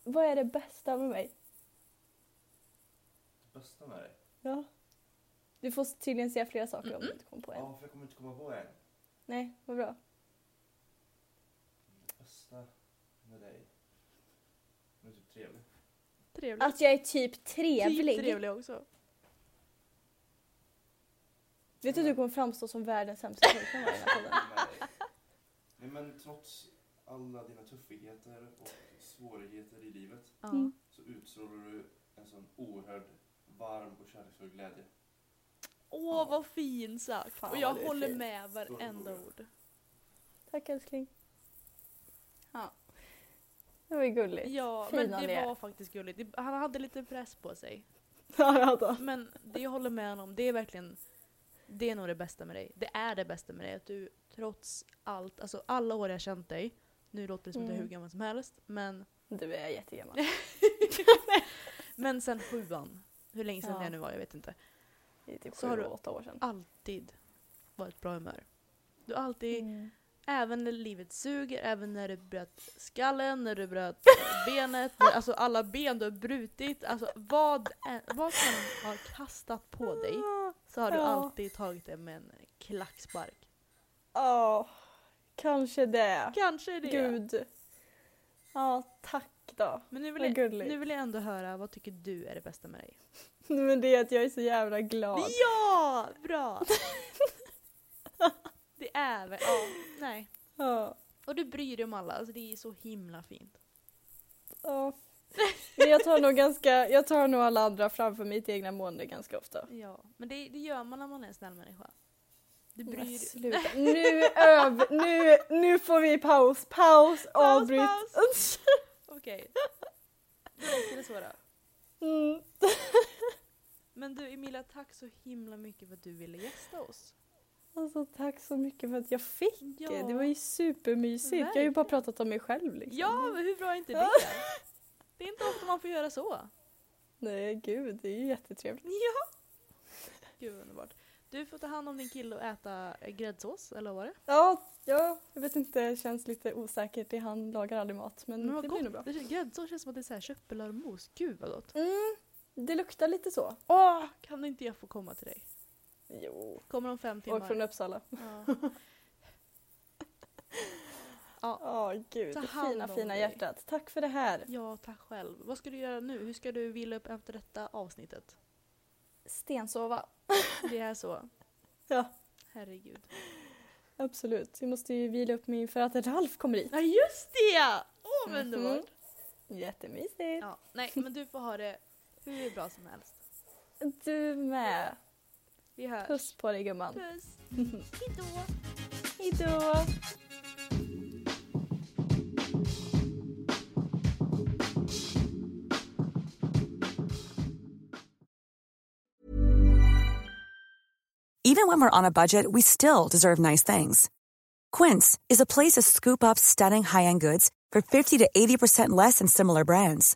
Vad är det bästa med mig? Det bästa med dig? Ja. Du får tydligen säga flera saker om du inte kommer på en. Ja, för jag kommer inte komma på en. Nej, vad bra. Bästa med dig? Du är typ trevlig. Trevligt. Att jag är typ trevlig. Typ trevlig också. Vet du att du kommer framstå som världens sämsta pojkvän i den här podden? Med dig. Nej men trots alla dina tuffigheter och svårigheter i livet. Mm. så utstrålar du en sån oerhörd varm och kärleksfull glädje. Åh, vad fint sagt. Fan, och jag vad det är håller fint. med varenda ord. Tack älskling. Ja. Det var ju gulligt. Ja, Fina men det ni är. var faktiskt gulligt. Det- Han hade lite press på sig. Ja. Men det jag håller med honom, det är verkligen det är nog det bästa med dig. Det är det bästa med dig. Att du trots allt, alltså alla år jag känt dig, nu låter det som att jag är hur Mm. gammal som helst, men, Du är jättegammal. men sen sjuan, hur länge sedan Ja. det nu var, jag vet inte, Är typ Så har du- åtta år sedan. alltid varit bra humör. Du har alltid, Mm. även när livet suger, även när du bröt skallen, när du bröt benet, när- alltså alla ben du har brutit, alltså vad, vad som har kastat på dig så har du Ja. alltid tagit det med en klackspark. Ja, kanske det. Kanske det. Gud. Ja, tack då. Men nu vill, jag, nu vill jag ändå höra, vad tycker du är det bästa med dig? Men det är att jag är så jävla glad. Ja! Bra! det är väl, ja, nej. Ja. Och du bryr dig om alla, alltså det är så himla fint. ja. Men jag tar nog ganska, jag tar nog alla andra framför mitt egna mående ganska ofta. Ja, men det, det gör man när man är en snäll människa. Du bryr sluta. Nu, öv, nu, nu får vi paus, paus, avbryt. Okej. Räcker det så då. Mm. Men du Emilia, tack så himla mycket för att du ville gästa oss. Alltså tack så mycket för att jag fick. Ja. Det var ju supermysigt. Jag har ju bara Verkligen. pratat om mig själv liksom. Ja, men hur bra är inte det? Det är inte ofta man får göra så. Nej gud, det är ju jättetrevligt. Ja! Gud underbart. Du får ta hand om din kille och äta gräddsås, eller vad var det? Ja, ja, jag vet inte, det känns lite osäkert. Han lagar aldrig mat men, Men det blir nog bra. Gräddsås känns som att det är så här köttbullar-mos. Gud vad gott. Mm, det luktar lite så. Åh, kan inte jag få komma till dig? Jo. Kommer om fem timmar. Och från Uppsala. Ja. ja. Ja, gud. Fina, fina dig. hjärtat. Tack för det här. ja, tack själv. Vad ska du göra nu? Hur ska du vila upp efter detta avsnittet? Stensova. Det är så. Ja, Herregud. absolut. Vi måste ju vila upp mig inför att Ralf kommer hit. Ja, just det! Åh, vad underbart. Jättemysigt. Ja, nej, men du får ha det hur bra som helst. Du med. Vi hörs. Puss på dig gumman. Puss. Hejdå. Hejdå. Even when we're on a budget, we still deserve nice things. Quince is a place to scoop up stunning high-end goods for 50 to 80% less than similar brands.